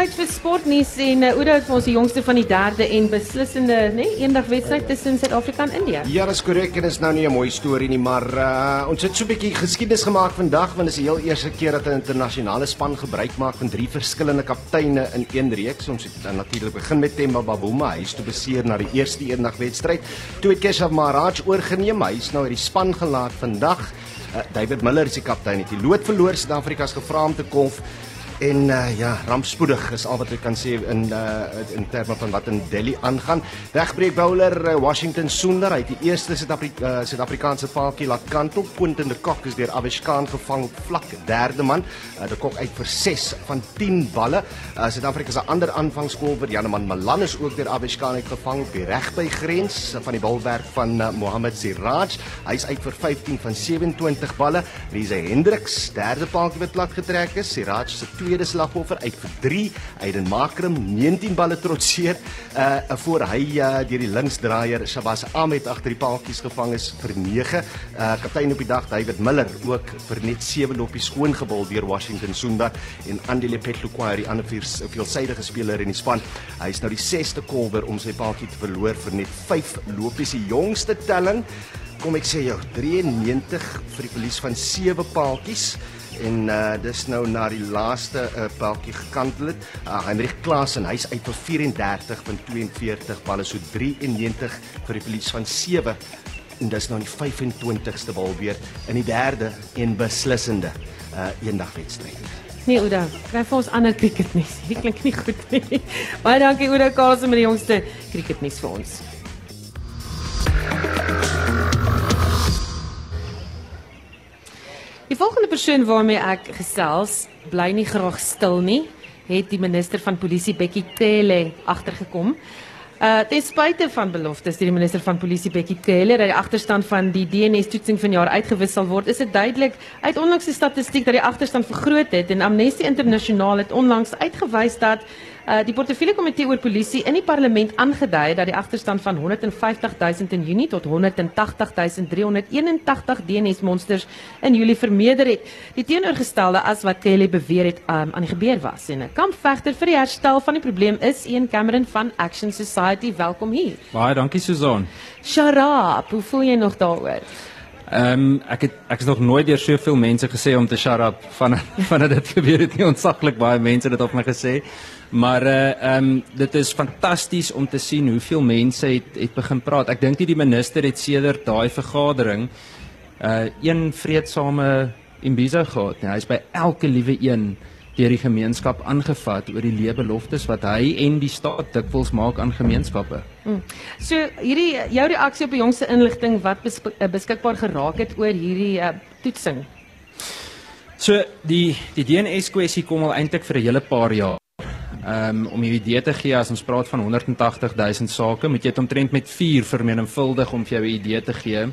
Tyd vir sportnuus en uh, Oudo het vir ons die jongste van die derde en beslissende, nê, nee, eendagwedstryd tussen Suid-Afrika en India. Ja, dis korrek en is nou nie 'n mooi storie nie, maar uh, ons het so 'n bietjie geskiedenis gemaak vandag want dit is die heel eerste keer dat 'n internasionale span gebruik maak van drie verskillende kapteine in een reeks. Ons het dan natuurlik begin met Themba Babuma, hy is toe beseer na die eerste eendagwedstryd. Toe het Keshav Maharaj oorgeneem, hy is nou uit die span gelaat vandag. Uh, David Miller is die kaptein. Die lood verloor Suid-Afrika se gevra om te kolf. En uh, ja, rampspoedig is al wat ek kan sê in uh, in terme van wat in Delhi aangaan. Wegbreek bowler uh, Washington Sundar uit die eerste Suid-Afrikaanse uh, paadjie laat kantel. Quentin de Kock is deur Avishkan gevang op vlak derde man. Uh, de Kock uit vir 6 van 10 balle. Uh, Suid-Afrika se ander aanvangskolwer Janeman Malan is ook deur Avishkan uitgevang op die regby grens van die balwerk van uh, Mohamed Siraj. Hy is uit vir 15 van 27 balle. Riese Hendriks derde paadjie wat plat getrek is. Siraj se tweede slagoffer uit vir 3. Aiden Makram 19 balle trotseer uh voor hy uh, deur die linksdraaier Shabas Ahmed agter die paaltjies gevang is vir 9. Uh kaptein op die dag David Miller ook vir net 7 loppies skoon gebal deur Washington Sundar en Andile Petlukwari aan 'n veelsidige speler in die span. Hy is nou die 6ste kolwer om sy paaltjie te verloor vir net 5 loppies die jongste telling. Kom ek sê jou 93 vir die verlies van 7 paaltjies en uh, dis nou na die laaste uh, pelkie gekantel het. Uh, Heinrich Klaasen, hy's uit vir 34 van 42 balle so 93 vir die verlies van 7 en dis nou die 25ste bal weer in die derde en beslissende uh, eendagwedstryd. Nee, Ouda, kry vir ons ander cricketnuus. Dit klink nie goed nie. Baie dankie Ouda Karlse met die jongste cricketnuus vir ons. Volgende persoon waarmee ek gesels, bly nie graag stil nie, het die minister van polisie Bekkie Cele agtergekom. Uh ten spyte van beloftes deur die minister van polisie Bekkie Cele dat die agterstand van die DNS-toetsing vanjaar uitgewis sal word, is dit duidelik uit onlangse statistiek dat die agterstand vergroot het en Amnesty Internasionaal het onlangs uitgewys dat Uh die portefeulje komitee oor polisie in die parlement aangedui dat die agterstand van 150 000 in Junie tot 180 381 DNS monsters in Julie vermeerder het. Die teenoorgestelde as wat Kelly beweer het um, aan die gebeur was. En 'n kampvegter vir die herstel van die probleem is Ian Cameron van Action Society. Welkom hier. Baie dankie Susan. Sharap, hoe voel jy nog daaroor? Ehm um, ek het ek is nog nooit deur soveel mense gesê om te shut up van van dit gebeur het nie ontsaglik baie mense dit op my gesê. Maar uh ehm um, dit is fantasties om te sien hoeveel mense het het begin praat. Ek dink nie die minister het sedert daai vergadering uh een vredesame imbizo gehad nie. Hy's by elke liewe een deur die gemeenskap aangevat oor die leebeloftes wat hy en die staat dikwels maak aan gemeenskappe. Hmm. So hierdie jou reaksie op die jongste inligting wat beskik, eh, beskikbaar geraak het oor hierdie uh, toetsing. So die die DNS kwessie kom al eintlik vir 'n hele paar jaar. Um, om 'n idee te gee as ons praat van 180 000 sake, moet jy dit omtrent met 4 vermenigvuldig om vir jou 'n idee te gee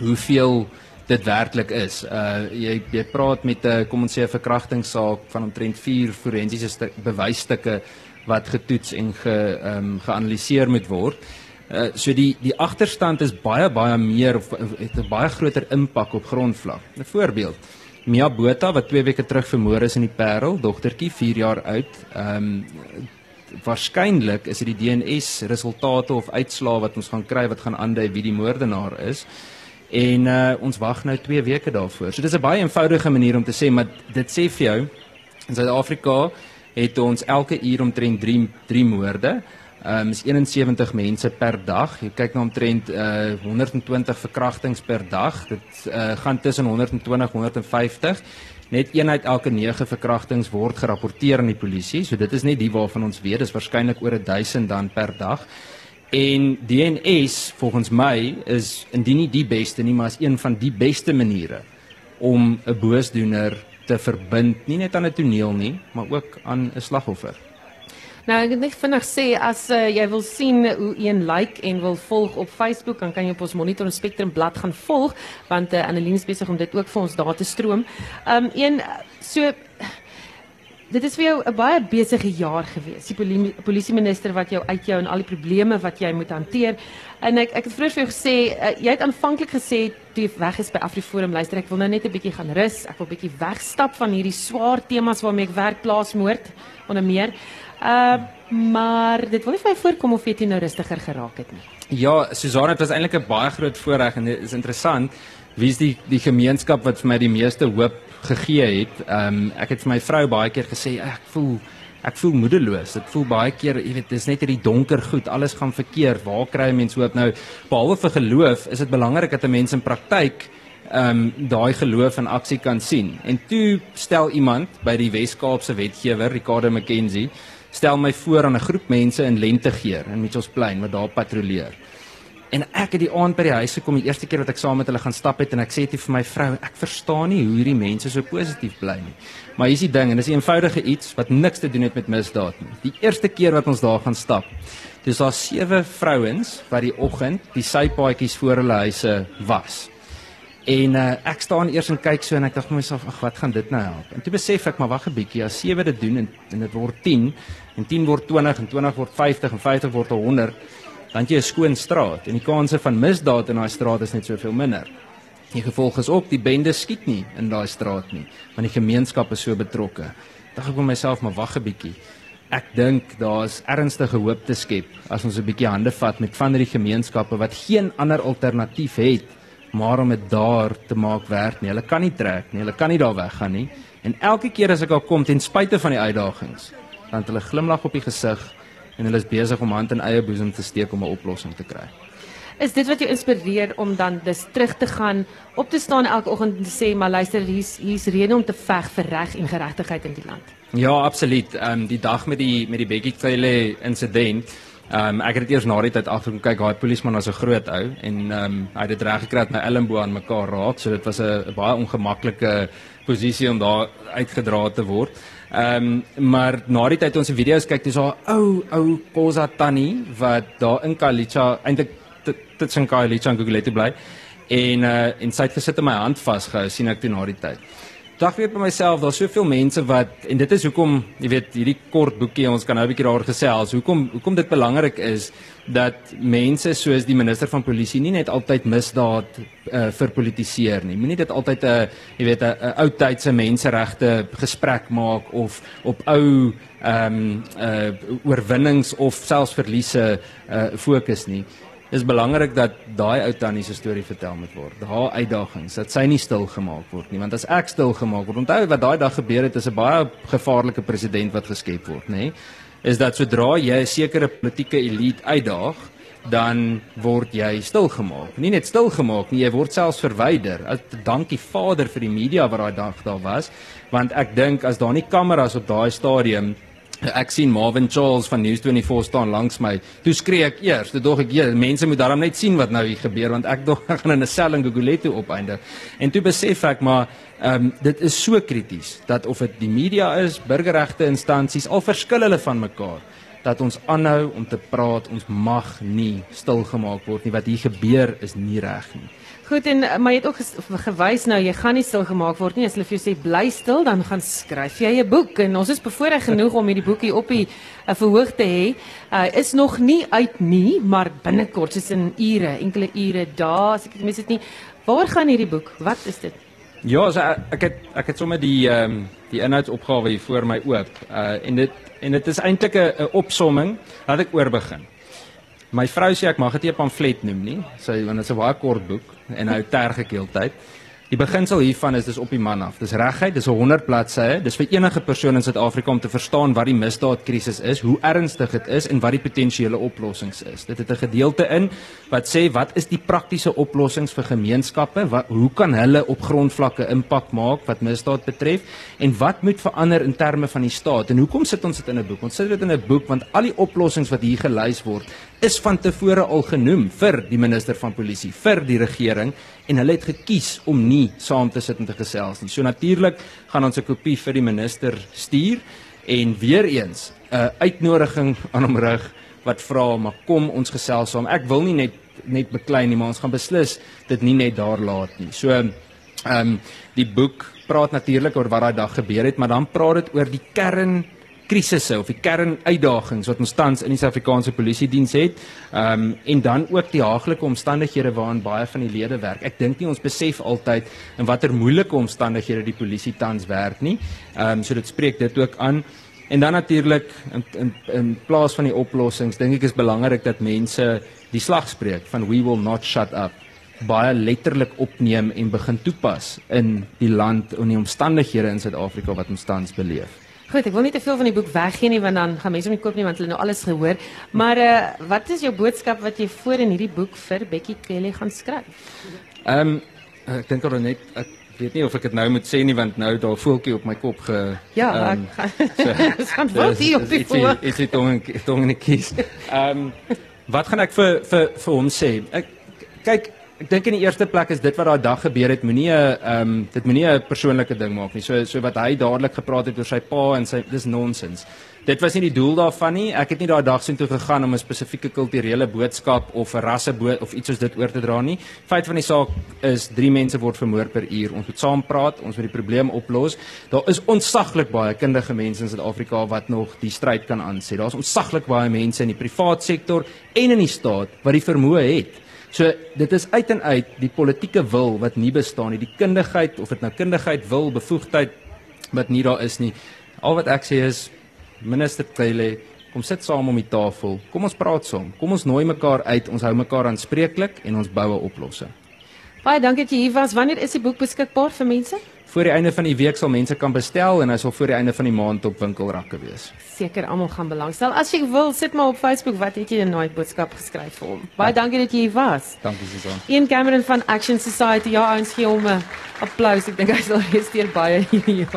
hoeveel dit werklik is. Uh jy jy praat met 'n kom ons sê 'n verkrachtingssaak van omtrent 4 forensiese bewysstukke wat getoets en ge ehm um, geanaliseer moet word. Uh so die die agterstand is baie baie meer of het 'n baie groter impak op grondvlak. 'n Voorbeeld. Mia Botha wat 2 weke terug vermoor is in die Parel, dogtertjie 4 jaar oud. Ehm um, waarskynlik is dit die DNS resultate of uitslae wat ons gaan kry wat gaan aandui wie die moordenaar is. En uh, ons wag nou 2 weke daarvoor. So dis 'n baie eenvoudige manier om te sê, maar dit sê vir jou in Suid-Afrika het ons elke uur omtrent 3 3 moorde. Ehm um, is 71 mense per dag. Jy kyk na omtrent uh 120 verkrachtings per dag. Dit uh gaan tussen 120 150. Net een uit elke 9 verkrachtings word gerapporteer aan die polisie. So dit is net die waarvan ons weet, dis waarskynlik oor 1000 dan per dag. En DNS volgens my is indien nie die beste nie, maar is een van die beste maniere om 'n boosdoener te verbind, nie net aan 'n toneel nie, maar ook aan 'n slagoffer. Nou ek net vinnig sê as uh, jy wil sien hoe een like en wil volg op Facebook, dan kan jy op ons Monitor Spectrum blad gaan volg want uh, Annelien is besig om dit ook vir ons daar te stroom. Um een so Dit is vir jou 'n baie besige jaar gewees. Die polisie minister wat jou uitjou en al die probleme wat jy moet hanteer. En ek ek het vroeër vir jou gesê, uh, jy het aanvanklik gesê toe jy weg is by AfriForum, luister ek wil nou net 'n bietjie gaan rus. Ek wil bietjie wegstap van hierdie swaar temas waarmee ek werk plaasmoord onder meer. Uh maar dit wil nie vir my voorkom of jy nou rustiger geraak het nie. Ja, Susan, dit was eintlik 'n baie groot voorreg en dit is interessant. Wie is die die gemeenskap wat vir my die meeste hoop gegee het. Ehm um, ek het vir my vrou baie keer gesê ek voel ek voel moedeloos. Dit voel baie keer, jy weet, dis net hierdie donker goed, alles gaan verkeerd. Waar kry 'n mens hoop nou? Behalwe vir geloof, is dit belangrik dat 'n mens in praktyk ehm um, daai geloof in aksie kan sien. En toe stel iemand by die Wes-Kaapse wetgewer, Ricardo McKenzie, stel my voor aan 'n groep mense in Lentegeer in Mitchells Plain wat daar patrolleer. En ek het die aand by die huis gekom die eerste keer wat ek saam met hulle gaan stap het en ek sê dit vir my vrou, ek verstaan nie hoe hierdie mense so positief bly nie. Maar hier's die ding en dis 'n eenvoudige iets wat niks te doen het met misdaad nie. Die eerste keer wat ons daar gaan stap, dis daar sewe vrouens wat die oggend die sypaadjies voor hulle huise was. En uh, ek staan eers en kyk so en ek dink myself, ag wat gaan dit nou help? En toe besef ek maar wag 'n bietjie, as sewe dit doen en, en dit word 10 en 10 word 20 en 20 word 50 en 50 word 100 dan jy 'n skoon straat en die kanse van misdaad in daai straat is net soveel minder. Die gevolg is ook die bende skiet nie in daai straat nie, want die gemeenskap is so betrokke. Dink ek vir myself maar wag 'n bietjie. Ek dink daar's ernstige hoop te skep as ons 'n bietjie hande vat met van hierdie gemeenskappe wat geen ander alternatief het maar om dit daar te maak werk nie. Hulle kan nie trek nie, hulle kan nie daar weggaan nie. En elke keer as ek al kom ten spyte van die uitdagings, dan het hulle glimlag op die gesig en hulle is besig om hand in eie boesem te steek om 'n oplossing te kry. Is dit wat jou inspireer om dan dus terug te gaan, op te staan elke oggend en te sê, maar luister, hier's hier's rede om te veg vir reg en geregtigheid in die land. Ja, absoluut. Ehm um, die dag met die met die Bekkie Cele insident Ehm um, ek het dit eers na die tyd agterkom kyk, daai polisieman was 'n groot ou en ehm um, hy het dit reg gekry dat my elmboog aan mekaar raak, so dit was 'n baie ongemaklike posisie om daar uitgedra te word. Ehm um, maar na die tyd ons se video's kyk, dis haar ou ou Kosa Tannie wat daar in Kalicha eintlik dit s'n Kalicha in Google bly. En uh en sy het gesit in my hand vasgehou sien ek toe na die tyd. Dink weer by myself, daar's soveel mense wat en dit is hoekom, jy weet, hierdie kort boekie ons kan nou 'n bietjie daaroor gesels. Hoekom hoekom dit belangrik is dat mense soos die minister van polisie nie net altyd misdaad uh, verpolitiseer nie. Moenie dit altyd 'n uh, jy weet 'n uh, ou tydse menseregte gesprek maak of op ou ehm um, uh oorwinnings of selfs verliese uh fokus nie is belangrik dat daai ou tannie se storie vertel moet word. Haar uitdagings, dat sy nie stil gemaak word nie, want as ek stil gemaak word, onthou wat daai dag gebeur het, is 'n baie gevaarlike president wat geskep word, nê? Is dat sodra jy 'n sekere politieke elite uitdaag, dan word jy stil gemaak. Nie net stil gemaak nie, jy word selfs verwyder. Dankie Vader vir die media wat daai dag daar was, want ek dink as daar nie kameras op daai stadium Ek sien Marvin Charles van News24 staan langs my. Toe skree ek eers, toe dog ek, "Ja, mense moet daarom net sien wat nou hier gebeur want ek dog ek gaan in 'n sel in Gugulethu opeindig." En toe besef ek maar, ehm um, dit is so krities dat of dit die media is, burgerregte instansies, al verskil hulle van mekaar, dat ons aanhou om te praat. Ons mag nie stilgemaak word nie. Wat hier gebeur is nie reg nie. Goed en maar jy het ook gewys nou jy gaan nie stil gemaak word nie as hulle vir jou sê bly stil dan gaan skryf jy 'n boek en ons is bevoorreg genoeg om hierdie boekie op die uh, verhoog te hê. Uh, is nog nie uit nie, maar binnekort soos in ure, enkele ure, dae as ek dit mis het nie. Waar gaan hierdie boek? Wat is dit? Ja, so, ek het ek het sommer die ehm um, die inhoudsopgawe hier voor my oop. Uh en dit en dit is eintlik 'n opsomming. Laat ek oor begin. My vrou sê ek mag dit nie 'n pamflet noem nie. Sy want dit is 'n baie kort boek en hy tergekeeldheid. Die beginsel hiervan is dis op die man af. Dis regheid, dis 100 bladsye. Dis vir enige persoon in Suid-Afrika om te verstaan wat die misdaadkrisis is, hoe ernstig dit is en wat die potensiële oplossings is. Dit het 'n gedeelte in wat sê wat is die praktiese oplossings vir gemeenskappe? Wat hoe kan hulle op grondvlakke impak maak wat misdaad betref en wat moet verander in terme van die staat? En hoekom sit ons dit in 'n boek? Ons sit dit in 'n boek want al die oplossings wat hier gelys word is van tevore al genoem vir die minister van polisie, vir die regering en hulle het gekies om nie saam te sit en te gesels nie. So natuurlik gaan ons 'n kopie vir die minister stuur en weer eens 'n uitnodiging aan hom rig wat vra maar kom ons gesels saam. Ek wil nie net net beklei nie, maar ons gaan beslis dit nie net daar laat nie. So ehm um, die boek praat natuurlik oor wat daai dag gebeur het, maar dan praat dit oor die kern krisisse of die kernuitdagings wat ons tans in die Suid-Afrikaanse Polisie diens het. Ehm um, en dan ook die haaglike omstandighede waarin baie van die lede werk. Ek dink nie ons besef altyd in watter moeilike omstandighede die polisie tans werk nie. Ehm um, so dit spreek dit ook aan. En dan natuurlik in, in in plaas van die oplossings, dink ek is belangrik dat mense die slag spreek van we will not shut up baie letterlik opneem en begin toepas in die land en die omstandighede in Suid-Afrika wat ons tans beleef. Goed, ek wil nie te veel van die boek weggee nie want dan gaan mense hom nie koop nie want hulle nou alles gehoor. Maar uh wat is jou boodskap wat jy voor in hierdie boek vir Becky Kelly gaan skryf? Ehm um, ek dink oor net ek weet nie of ek dit nou moet sê nie want nou daar voeltjie op my kop ge Ja, um, ek so, gaan voeltjie op die voor. Is dit tong tong in die kies. Ehm um, wat gaan ek vir vir vir hom sê? Ek kyk Ek dink in die eerste plek is dit wat daai dag gebeur het, moenie 'n ehm um, dit moenie 'n persoonlike ding maak nie. So so wat hy dadelik gepraat het oor sy pa en sy dis nonsens. Dit was nie die doel daarvan nie. Ek het nie daai dag sien toe gegaan om 'n spesifieke kulturele boodskap of 'n rasse bood of iets soos dit oor te dra nie. Feit van die saak is drie mense word vermoor per uur. Ons moet saam praat, ons moet die probleem oplos. Daar is ontsaglik baie kundige mense in Suid-Afrika wat nog die stryd kan aansê. Daar's ontsaglik baie mense in die privaat sektor en in die staat wat die vermoë het So dit is uit en uit die politieke wil wat nie bestaan nie, die kundigheid of dit nou kundigheid wil, bevoegdheid wat nie daar is nie. Al wat ek sê is minister Cele, kom sit saam om die tafel. Kom ons praat saam. Kom ons nooi mekaar uit. Ons hou mekaar aanspreeklik en ons bou 'n oplossing. Baie dankie dat jy hier was. Wanneer is die boek beskikbaar vir mense? Voor die einde van die week sal mense kan bestel en hy sal voor die einde van die maand op winkelrakke wees. Seker almal gaan belangstel. As jy wil, sit maar op Facebook wat het jy 'n nooit boodskap geskryf vir hom. Baie ja. dankie dat jy hier was. Dankie Susan. Ian Cameron van Action Society. Ja, ons gee hom 'n applous. Ek dink hy sal resteer baie hier.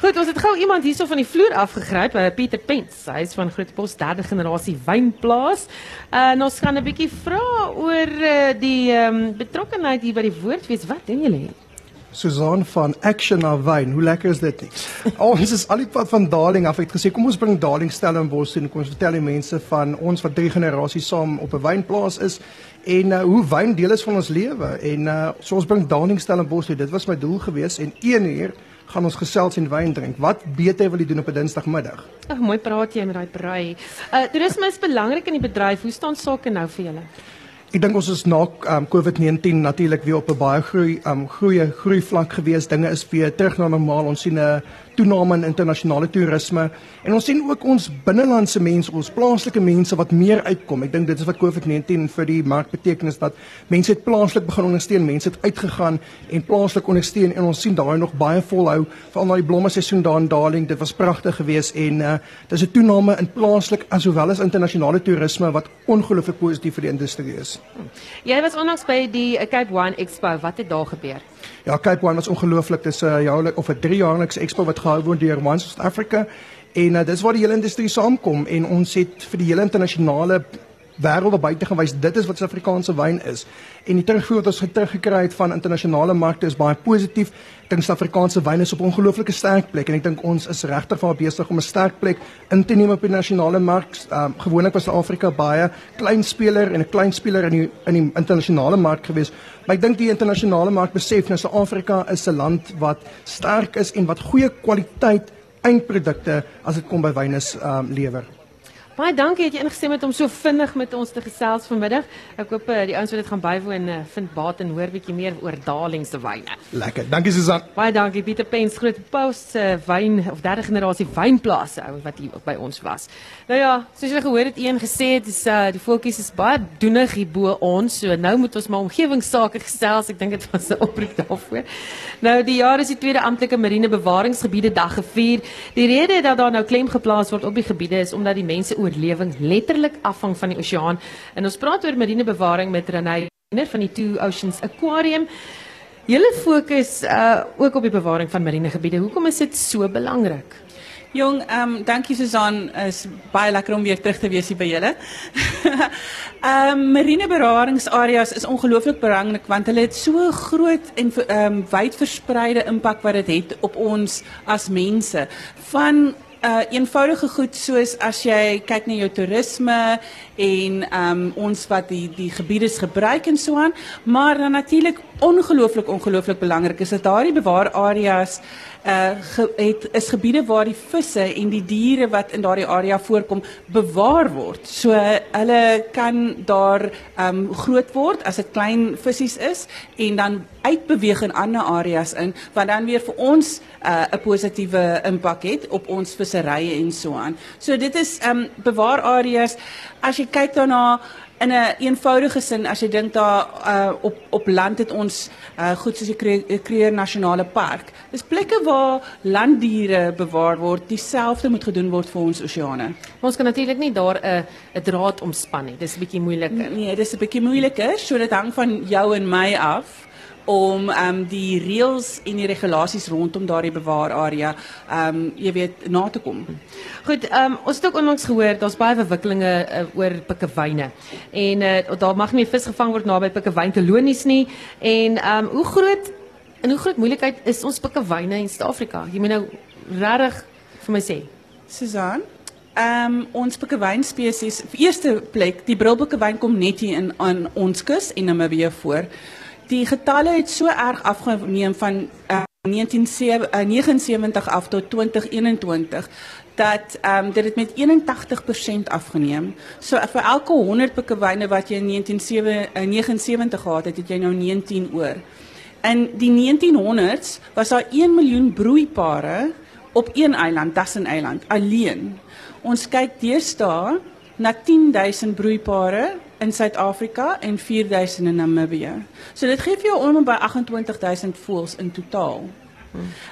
Goed, ons het gou iemand hierso van die vloer afgegryp, uh, Pieter Pens. Hy is van Grootbos derde generasie wynplaas. Uh, en ons gaan 'n bietjie vra oor uh, die um, betrokkeheid hier by die woordfees. Wat doen julle hier? Susan van Action na Wyn. Hoe lekker is dit nie? ons is al die pad van Darling af. Ek het gesê kom ons bring Darling Stellenbosch en kom ons vertel die mense van ons wat drie generasies saam op 'n wynplaas is en uh, hoe wyn deel is van ons lewe. En uh, so ons bring Darling Stellenbosch. Dit was my doel gewees en 1 uur gaan ons gesels en wyn drink. Wat beter wil jy doen op 'n Dinsdagmiddag? Ag, mooi praat jy met daai braai. Uh toerisme is belangrik in die bedryf. Hoe staan sake nou vir julle? Ek dink ons is na um, COVID-19 natuurlik weer op 'n baie groei um groeie groei vlak gewees. Dinge is weer terug na normaal. Ons sien 'n toename in internasionale toerisme en ons sien ook ons binnelandse mense, ons plaaslike mense wat meer uitkom. Ek dink dit is wat COVID-19 vir die mark beteken is dat mense het plaaslik begin ondersteun, mense het uitgegaan en plaaslik ondersteun en ons sien daai nog baie volhou veral na die blomme seisoen daar in Darling. Dit was pragtig geweest en uh, dis 'n toename in plaaslik asowel as internasionale toerisme wat ongelooflik positief vir die industrie is. Jy was onlangs by die Cape Wine Expo. Wat het daar gebeur? Ja, Cape Wine was ongelooflik. Dis 'n uh, jaarlik of 'n 3-jaarlikse expo wat gehou word deur Wine South Africa. En uh, dis waar die hele industrie saamkom en ons het vir die hele internasionale wêreld buite gewys dit is wat Suid-Afrikaanse wyn is. En die terugvoer wat ons teruggekry het van internasionale markte is baie positief. Ek dink Suid-Afrikaanse wyn is op 'n ongelooflike sterk plek en ek dink ons is regtig vir besig om 'n sterk plek in te neem op die nasionale mark. Um, gewoonlik was Suid-Afrika baie klein speler en 'n klein speler in die in die internasionale mark gewees. Maar ek dink die internasionale mark besef nou Suid-Afrika is 'n land wat sterk is en wat goeie kwaliteit eindprodukte as dit kom by wyne um, lewer. Baie dankie dat jy ingestem het om so vinnig met ons te gesels vanmiddag. Ek hoop uh, die ouens wat dit gaan bywoon uh, vind baat en hoor bietjie meer oor Darling se wyne. Lekker. Dankie Susan. Baie dankie Pieter Pens groot post uh, wyn of derde generasie wynplase ou wat hier by ons was. Nou ja, soos julle gehoor het, een gesê het is uh, die voeltjies is baie doenig hier bo ons. So nou moet ons maar omgewingsake gesels. Ek dink dit was 'n oproep daarvoor. Nou die jaar is die tweede amptelike marine bewaringsgebiede dag gevier. Die rede dat daar nou klem geplaas word op die gebiede is omdat die mense oorlewing letterlik afhang van die oseaan. En ons praat oor marinebewaring met Renée van die Two Oceans Aquarium. Julle fokus uh ook op die bewaring van marinegebiede. Hoekom is dit so belangrik? Jong, um, dankie Susan, is baie lekker om weer terug te wees hier by julle. Ehm um, marinebewaringsareas is ongelooflik belangrik want hulle het so groot en um, wyd verspreide impak wat dit het op ons as mense. Van uh eenvoudige goed soos as jy kyk na jou toerisme en um ons wat die die gebiede gebruik en so aan, maar dan natuurlik ongelooflik ongelooflik belangrik is dat daardie bewaarareas uh ge, het is gebiede waar die visse en die diere wat in daardie area voorkom bewaar word. So hulle kan daar um groot word as dit klein visse is en dan uitbeweeg in ander areas in wat dan weer vir ons uh, 'n uh, positiewe impak het op ons visserye en so aan. So dit is um bewaarareas as jy kyk daarna in 'n een eenvoudige sin as jy dink daar uh, op op land het ons uh, goed soos die Kruger Nasionale Park. Dis plekke waar landdiere bewaar word. Dieselfde moet gedoen word vir ons oseane. Ons kan natuurlik nie daar 'n 'n draad omspan nie. Dis 'n bietjie moeiliker. Nee, dis 'n bietjie moeiliker. So dit hang van jou en my af om um, die reëls en die regulasies rondom daardie bewaararea ehm um, jy weet na te kom. Goed, um, ons het ook onlangs gehoor daar's baie verwikkelinge uh, oor pikkewyne. En uh, daar mag nie vis gevang word naby pikkewyn kolonies nie en ehm um, hoe groot en hoe groot moeilikheid is ons pikkewyne in Suid-Afrika? Jy moet nou regtig vir my sê. Susan um, ons pikkewyn spesies, eerste plek, die brilpikkewyn kom net hier in aan ons kus en Namibië voor die getalle het so erg afgeneem van uh, 1979 af tot 2021 dat um, dit het met 81% afgeneem. So vir elke 100 pikkewyne wat jy in 1979 gehad het, het jy nou 19 oor. In die 1900s was daar 1 miljoen broeipare op een eiland, Dassen Eiland, alleen. Ons kyk deesdae na 10000 broeipare in Suid-Afrika en 4000 in Namibië. So dit gee vir jou om by 28000 voëls in totaal.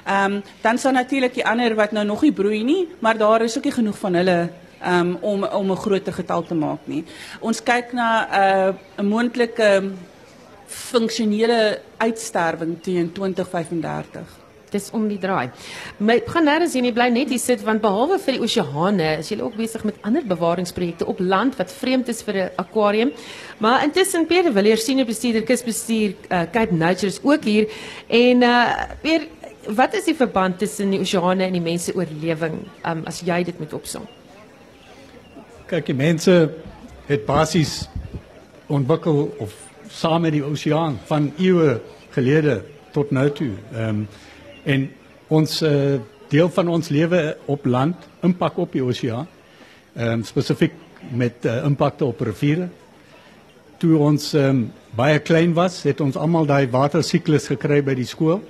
Ehm dan sal natuurlik die ander wat nou nog nie broei nie, maar daar is ook genoeg van hulle um, om om 'n groot getal te maak nie. Ons kyk na 'n uh, moontlike funksionele uitsterwing teen 2035. Dis om die draai. My gaan nêrens heen, jy bly net hier sit want behalwe vir die oseane, is jy ook besig met ander bewaringsprojekte op land wat vreemd is vir 'n aquarium. Maar intussen Pierre Villiers senior bestuurder kusbestuur uh, Cape Nature is ook hier en uh weer wat is die verband tussen die oseane en die mense oorlewing um, as jy dit moet opsom? Kyk, die mense het basies ontwikkel of saam met die oseaan van eeue gelede tot nou toe. Ehm en ons uh, deel van ons lewe op land impak op die oseaan. Ehm um, spesifiek met uh, impakte op riviere. Toe ons um, baie klein was, het ons almal daai watersiklus gekry by die skool.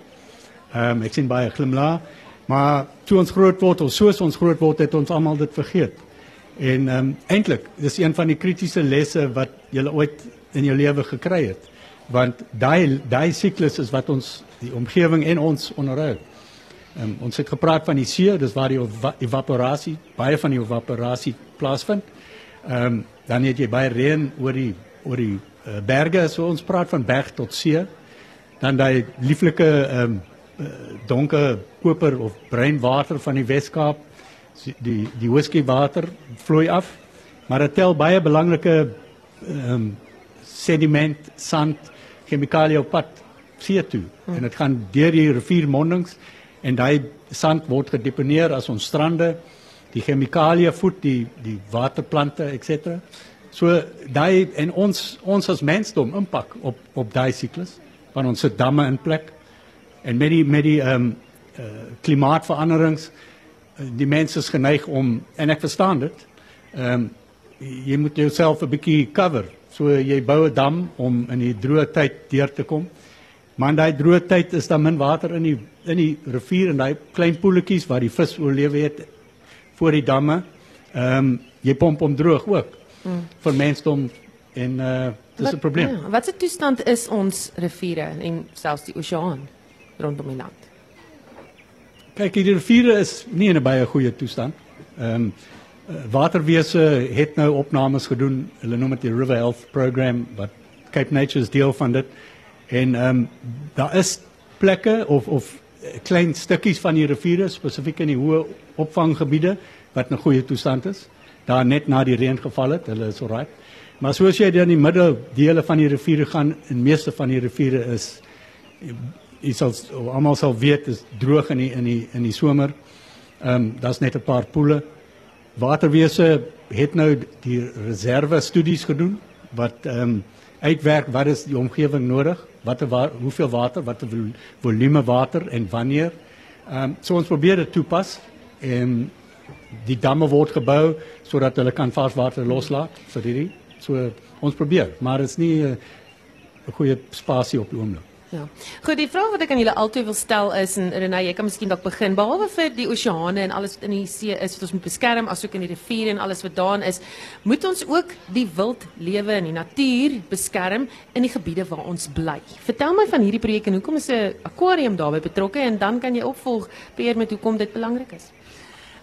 Ehm um, ek sien baie glimlag, maar toe ons groot word of soos ons groot word, het ons almal dit vergeet. En ehm um, eintlik, dis een van die kritiese lesse wat jy ooit in jou lewe gekry het want daai daai siklus is wat ons die omgewing en ons onderhou. Um, ons het gepraat van die see, dis waar die evaporasie, baie van die evaporasie plaasvind. Ehm um, dan het jy baie reën oor die oor die uh, berge, so ons praat van berg tot see. Dan daai lieflike ehm um, donker koper of bruin water van die Weskaap, die die whisky water vloei af. Maar dit tel baie belangrike ehm um, sediment, sand, chemikalie op pad see toe hmm. en dit gaan deur die riviermondings en daai sand word gedeponeer as ons strande die chemikalie voed die die waterplante ens. So daai en ons ons as mensdom impak op op daai siklus van ons damme in plek en met die met die ehm um, uh, klimaatsveranderings uh, die mense is geneig om en ek verstaan dit ehm um, jy moet jouself 'n bietjie cover So jy bou 'n dam om in die droë tyd deur te kom. Maar in daai droë tyd is daar min water in die in die rivier en daai klein poeltjies waar die vis oorlewe het voor die damme. Ehm um, jy pomp hom droog ook. Hmm. vir mensdom en uh dis 'n probleem. Ja, wat se toestand is ons riviere en selfs die oseaan rondom die land? Kyk, die riviere is nie in 'n baie goeie toestand. Ehm um, waterwese het nou opnames gedoen. Hulle noem dit die River Health Program wat Cape Nature is deel van dit. En ehm um, daar is plekke of of eh, klein stukkies van die riviere spesifiek in die hoë opvanggebiede wat in goeie toestand is. Daar net na die reën geval het, hulle is alright. Maar soos jy dan in die middel van die riviere gaan, in meeste van die riviere is jy sal almal sal weet is droog in die in die in die somer. Ehm um, daar's net 'n paar poele. Waterwese het nou die reserve studies gedoen wat ehm um, uitwerk wat is die omgewing nodig, watter wa hoeveel water, watter volume water en wanneer. Ehm um, so ons probeer dit toepas en die damme word gebou sodat hulle kan varswater loslaat vir hierdie. So ons probeer, maar dit is nie eh, 'n goeie spasie op die oomblik. Ja. Goed, die vraag wat ek aan julle altyd wil stel is en Renay, jy kan miskien dalk begin. Behalwe vir die oseane en alles wat in die see is wat ons moet beskerm, asook in die riviere en alles wat daarin is, moet ons ook die wildlewe en die natuur beskerm in die gebiede waar ons bly. Vertel my van hierdie projek en hoekom is 'n aquarium daarbey betrokke en dan kan jy opvolg peer met hoekom dit belangrik is.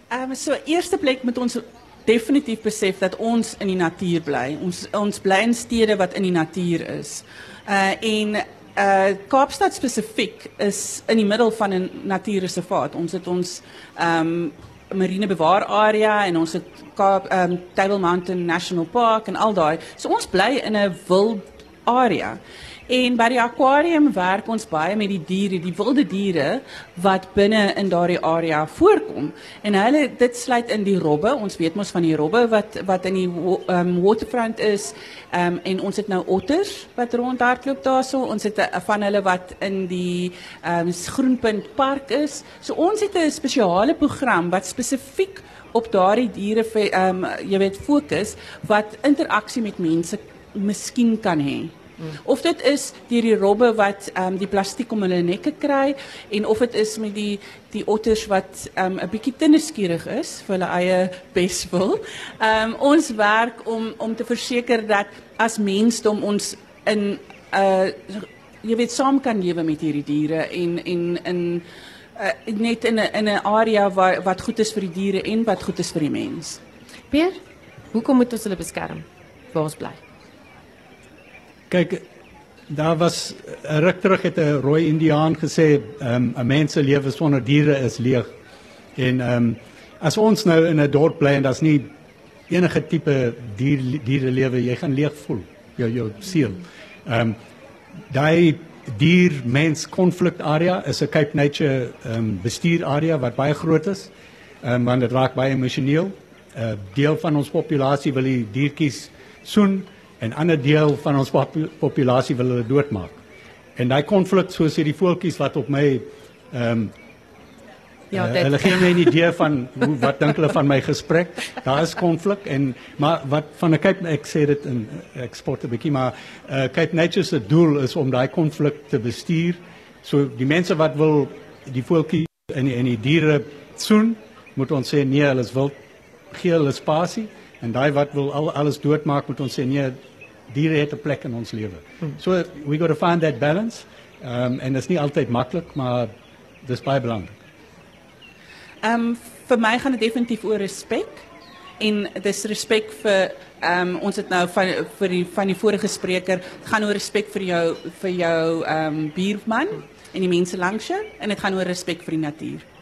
Ehm so eerste plek moet ons definitief besef dat ons in die natuur bly. Ons ons bly in wat in die natuur is. Uh en uh Kaapstad spesifiek is in die middel van 'n natuurreservaat. Ons het ons ehm um, marine bewaar area en ons het Kaap ehm um, Table Mountain National Park en al daai. So ons bly in 'n wild area. En by die aquarium werk ons baie met die diere, die wilde diere wat binne in daardie area voorkom. En hulle dit sluit in die robbe. Ons weet mos van die robbe wat wat in die um, waterfront is. Um, en ons het nou otters wat rondhardloop daarso. Ons het 'n van hulle wat in die um, Groenpunt Park is. So ons het 'n spesiale program wat spesifiek op daardie diere ehm um, jy weet fokus wat interaksie met mense miskien kan hê. Of dit is deur die robbe wat ehm um, die plastiek om hulle nekke kry en of dit is met die die otters wat ehm um, 'n bietjie te nuuskierig is vir hulle eie beswil. Ehm um, ons werk om om te verseker dat as mensdom ons in 'n uh, jy weet saam kan lewe met hierdie diere en en in uh, net in 'n in 'n area waar wat goed is vir die diere en wat goed is vir die mens. Pier, hoekom moet ons hulle beskerm? Waar ons bly? Kyk, daar was 'n ruk terug het 'n rooi indiaan gesê, ehm um, 'n mens se lewe sonder diere is leeg. En ehm um, as ons nou in 'n dorp bly en daar's nie enige tipe dier diere lewe, jy gaan leeg voel jou jou siel. Ehm um, daai dier mens konflik area is 'n Cape Nature ehm um, bestuur area wat baie groot is. Ehm um, want dit raak baie emosioneel. 'n uh, Deel van ons populasie wil die diertjies soen en ander deel van ons populasie wil hulle doodmaak. En daai konflik soos hierdie voeltjies wat op my ehm um, Ja, uh, hulle gee my 'n idee van hoe wat dink hulle van my gesprek. Daar is konflik en maar wat van 'n Cape ek sê dit in ek sport 'n bietjie maar uh, Cape Nature se doel is om daai konflik te bestuur. So die mense wat wil die voeltjie en die, en die diere soen, moet ons sê nee, hulle is wild. Gee hulle spasie en daai wat wil al, alles doodmaak, moet ons sê nee, diere het 'n plek in ons lewe. Hmm. So we got to find that balance. Um, en dit is nie altyd maklik, maar dis baie belangrik. Ehm um, vir my gaan dit definitief oor respek en dis respek vir ehm um, ons het nou van vir die van die vorige spreker gaan oor respek vir jou vir jou ehm um, buurman en die mense langs jou en dit gaan oor respek vir die natuur.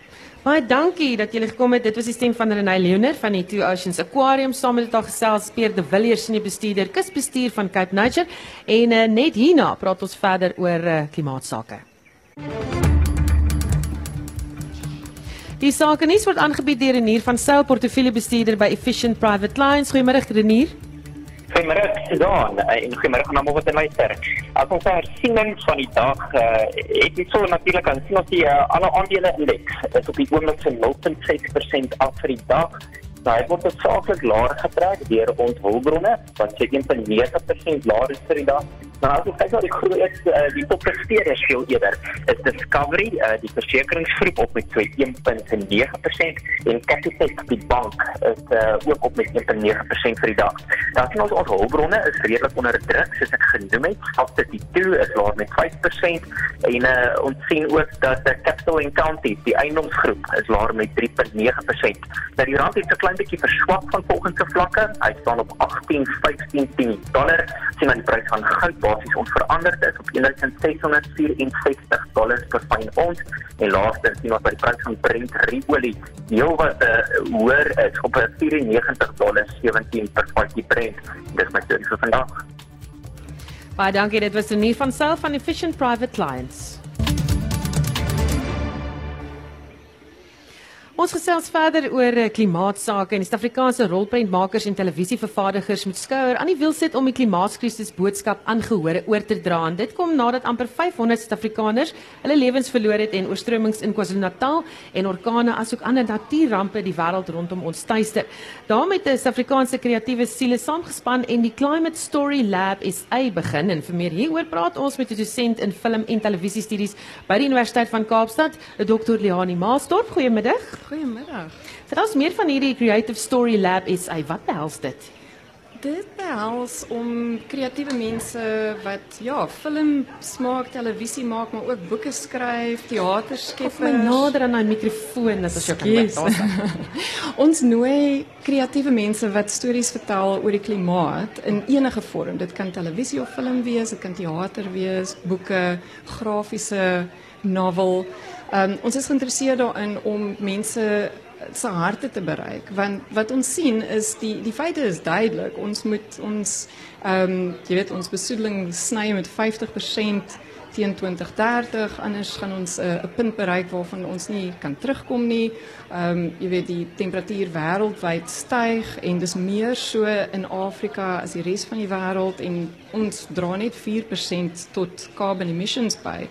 Baie dankie dat julle gekom het. Dit was die stem van Renay Leoner van die Two Oceans Aquarium saam met dit gesels Peer de Villiers senior bestuurder kusbestuur van Cape Nature en uh, net hierna praat ons verder oor uh, klimaatsake. Die sake nuus word aangebied deur Renier van Sail portefeuljebestuurder by Efficient Private Clients. Goeiemôre Renier. Goeiemôre Sudan en goeiemôre aan almal wat in luister. As ons hersiening van die dag uh, het dit so natuurlik aan sien ons die uh, alle aandele indeks is op die oomblik so 0.6% af vir die dag. Nou, hy word saaklik laer getrek deur ons hulpbronne wat sê 1.9% laer is vir die dag. Nou as jy kyk na die groot uh, die toppresteerders veel eerder is Discovery uh, die versekeringsgroep op met so 1.9% en Capitec die bank is uh, ook op met 1.9% vir die dag. Dan sien ons ons hulpbronne is redelik onder druk soos ek genoem het. After die 2 is laer met 5% en uh, ons sien ook dat uh, Capital and County die eiendomsgroep is laer met 3.9%. Nou die rand het so klein bietjie verswak van volgende vlakke. Hy staan op 18.15 dollar. Sien aan die prys van goud basies onveranderd is op 1664 dollars per fyn ons. En laastens sien ons by die prys van Brent olie heel wat uh, hoër is op 94 dollars 17 per vatjie Brent. Dis my storie vir vandag. Baie dankie. Dit was Denise van Self van Efficient Private Clients. Ons gesels verder oor eh, klimaatsake en die Suid-Afrikaanse rolprentmakers en televisievervaardigers moet skouer aan die wiel sit om die klimaatskrisis boodskap aangehore oor te dra. En dit kom nadat amper 500 Suid-Afrikaners hulle lewens verloor het en oorstromings in KwaZulu-Natal en orkane asook ander natuurrampe die wêreld rondom ons tuister. daarmee het 'n Suid-Afrikaanse kreatiewe siele saamgespan en die Climate Story Lab SA begin en vir meer hieroor praat ons met 'n dosent in film en televisiestudies by die Universiteit van Kaapstad, Dr. Leani Maasdorp. Goeiemiddag. Goeiemiddag. Vertel ons meer van hierdie Creative Story Lab SA. Wat behels dit? Dit behels om kreatiewe mense wat ja, film smaak, televisie maak, maar ook boeke skryf, teater skep. My nader aan 'n mikrofoon dat ons jou kan hoor. ons nooi kreatiewe mense wat stories vertel oor die klimaat in enige vorm. Dit kan televisie of film wees, dit kan teater wees, boeke, grafiese novel. Um, ons is geïnteresseerd daarin om mense se harte te bereik want wat ons sien is die die feite is duidelik ons moet ons ehm um, jy weet ons besoedeling sny met 50% teen 2030 anders gaan ons eh, 'n uh, punt bereik waarvan ons nie kan terugkom nie. Ehm um, jy weet die temperatuur wêreldwyd styg en dis meer so in Afrika as die res van die wêreld en ons dra net 4% tot carbon emissions by.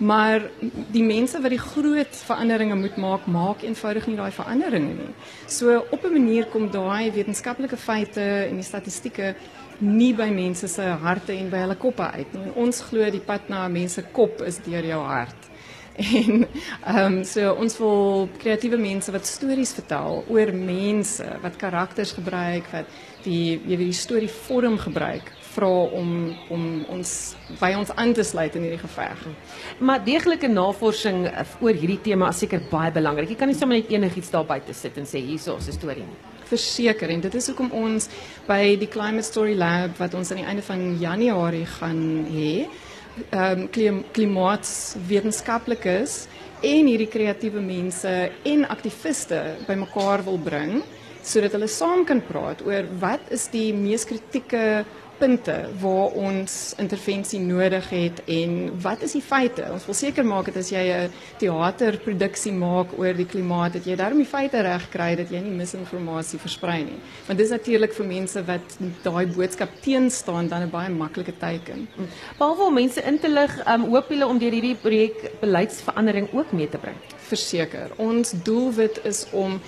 Maar die mense wat die groot veranderinge moet maak, maak eenvoudig nie daai veranderinge nie. So op 'n manier kom daai wetenskaplike feite en die statistieke nie by mense se harte en by hulle koppe uit nie. Ons glo die pad na mense kop is deur jou hart. En ehm so ons wil kreatiewe mense wat stories vertel oor mense wat karakters gebruik wat die jy weet die storie vorm gebruik vra om om ons by ons aan te sluit in hierdie geveg. Maar deeglike navorsing oor hierdie tema is seker baie belangrik. Jy kan nie sommer net enigiets daar buite sit en sê hierso is 'n storie nie. Verseker en dit is hoekom ons by die Climate Story Lab wat ons aan die einde van Januarie gaan hê, ehm um, klimaatswetenskaplikes en hierdie kreatiewe mense en aktiviste bymekaar wil bring sodat hulle saam kan praat oor wat is die mees kritieke punte waar ons intervensie nodig het en wat is die feite? Ons wil seker maak dat as jy 'n teaterproduksie maak oor die klimaat dat jy daarmee die feite reg kry dat jy nie misinformasie versprei nie. Want dis natuurlik vir mense wat daai boodskap teenstaan dan 'n baie maklike teiken. Behalwe om mense in te lig, um, hoop julle om deur hierdie projek beleidsverandering ook mee te bring. Verseker. Ons doelwit is om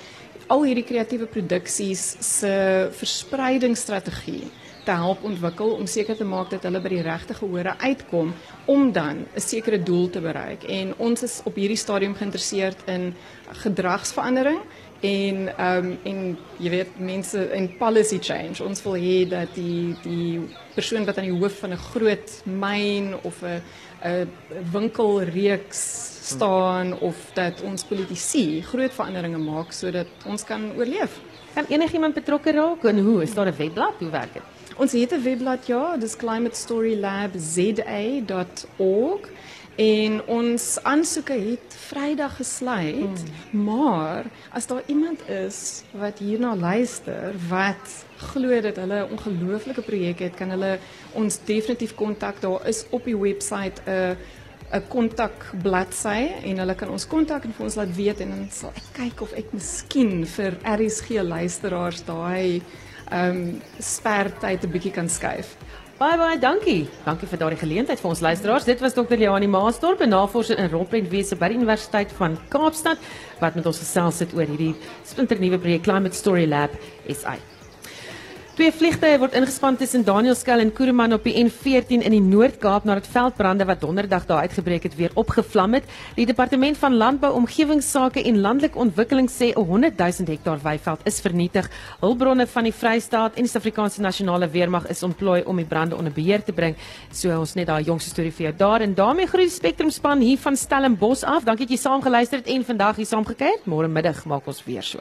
al hierdie kreatiewe produksies se verspreidingsstrategie te help ontwikkel om seker te maak dat hulle by die regte gehore uitkom om dan 'n sekere doel te bereik. En ons is op hierdie stadium geïnteresseerd in gedragsverandering en ehm en jy weet mense in policy change. Ons wil hê dat die die persoon wat aan die hoof van 'n groot myn of 'n 'n winkelreeks staan of dat ons politici groot veranderinge maak sodat ons kan oorleef. Kan enigiemand betrokke raak en hoe is daar 'n webblad? Hoe werk dit? Ons het 'n webblad ja, dis climatestorylabza.org en ons aansoeke het Vrydag gesluit, hmm. maar as daar iemand is wat hierna luister wat glo dat hulle 'n ongelooflike projek het, kan hulle ons definitief kontak. Daar is op die webwerf 'n 'n kontak bladsy en hulle kan ons kontak en vir ons laat weet en dan sal ek kyk of ek miskien vir RSG luisteraars daai ehm um, spertyd 'n bietjie kan skuif. Baie baie dankie. Dankie vir daardie geleentheid vir ons luisteraars. Dit was Dr. Leoni Maasdorp, 'n navorser in rolprentwese by die Universiteit van Kaapstad wat met ons gesels het oor hierdie splinternuwe projek Climate Story Lab SA. Twee vliegtye word ingespan tussen Danielskel en Kuruman op die N14 in die Noord-Kaap nadat veldbrande wat donderdag daar uitgebreek het weer opgevlam het. Die Departement van Landbou, Omgewingsake en Landelike Ontwikkeling sê 100 000 hektaar weiveld is vernietig. Hulpbronne van die Vrystaat en die Suid-Afrikaanse Nasionale Weermag is ontplooi om die brande onder beheer te bring. So ons net daai jongste storie vir jou daar en daarmee groet die Spectrum span hier van Stellenbosch af. Dankie dat jy saam geluister het en vandag hier saam gekyk. Môre middag maak ons weer so.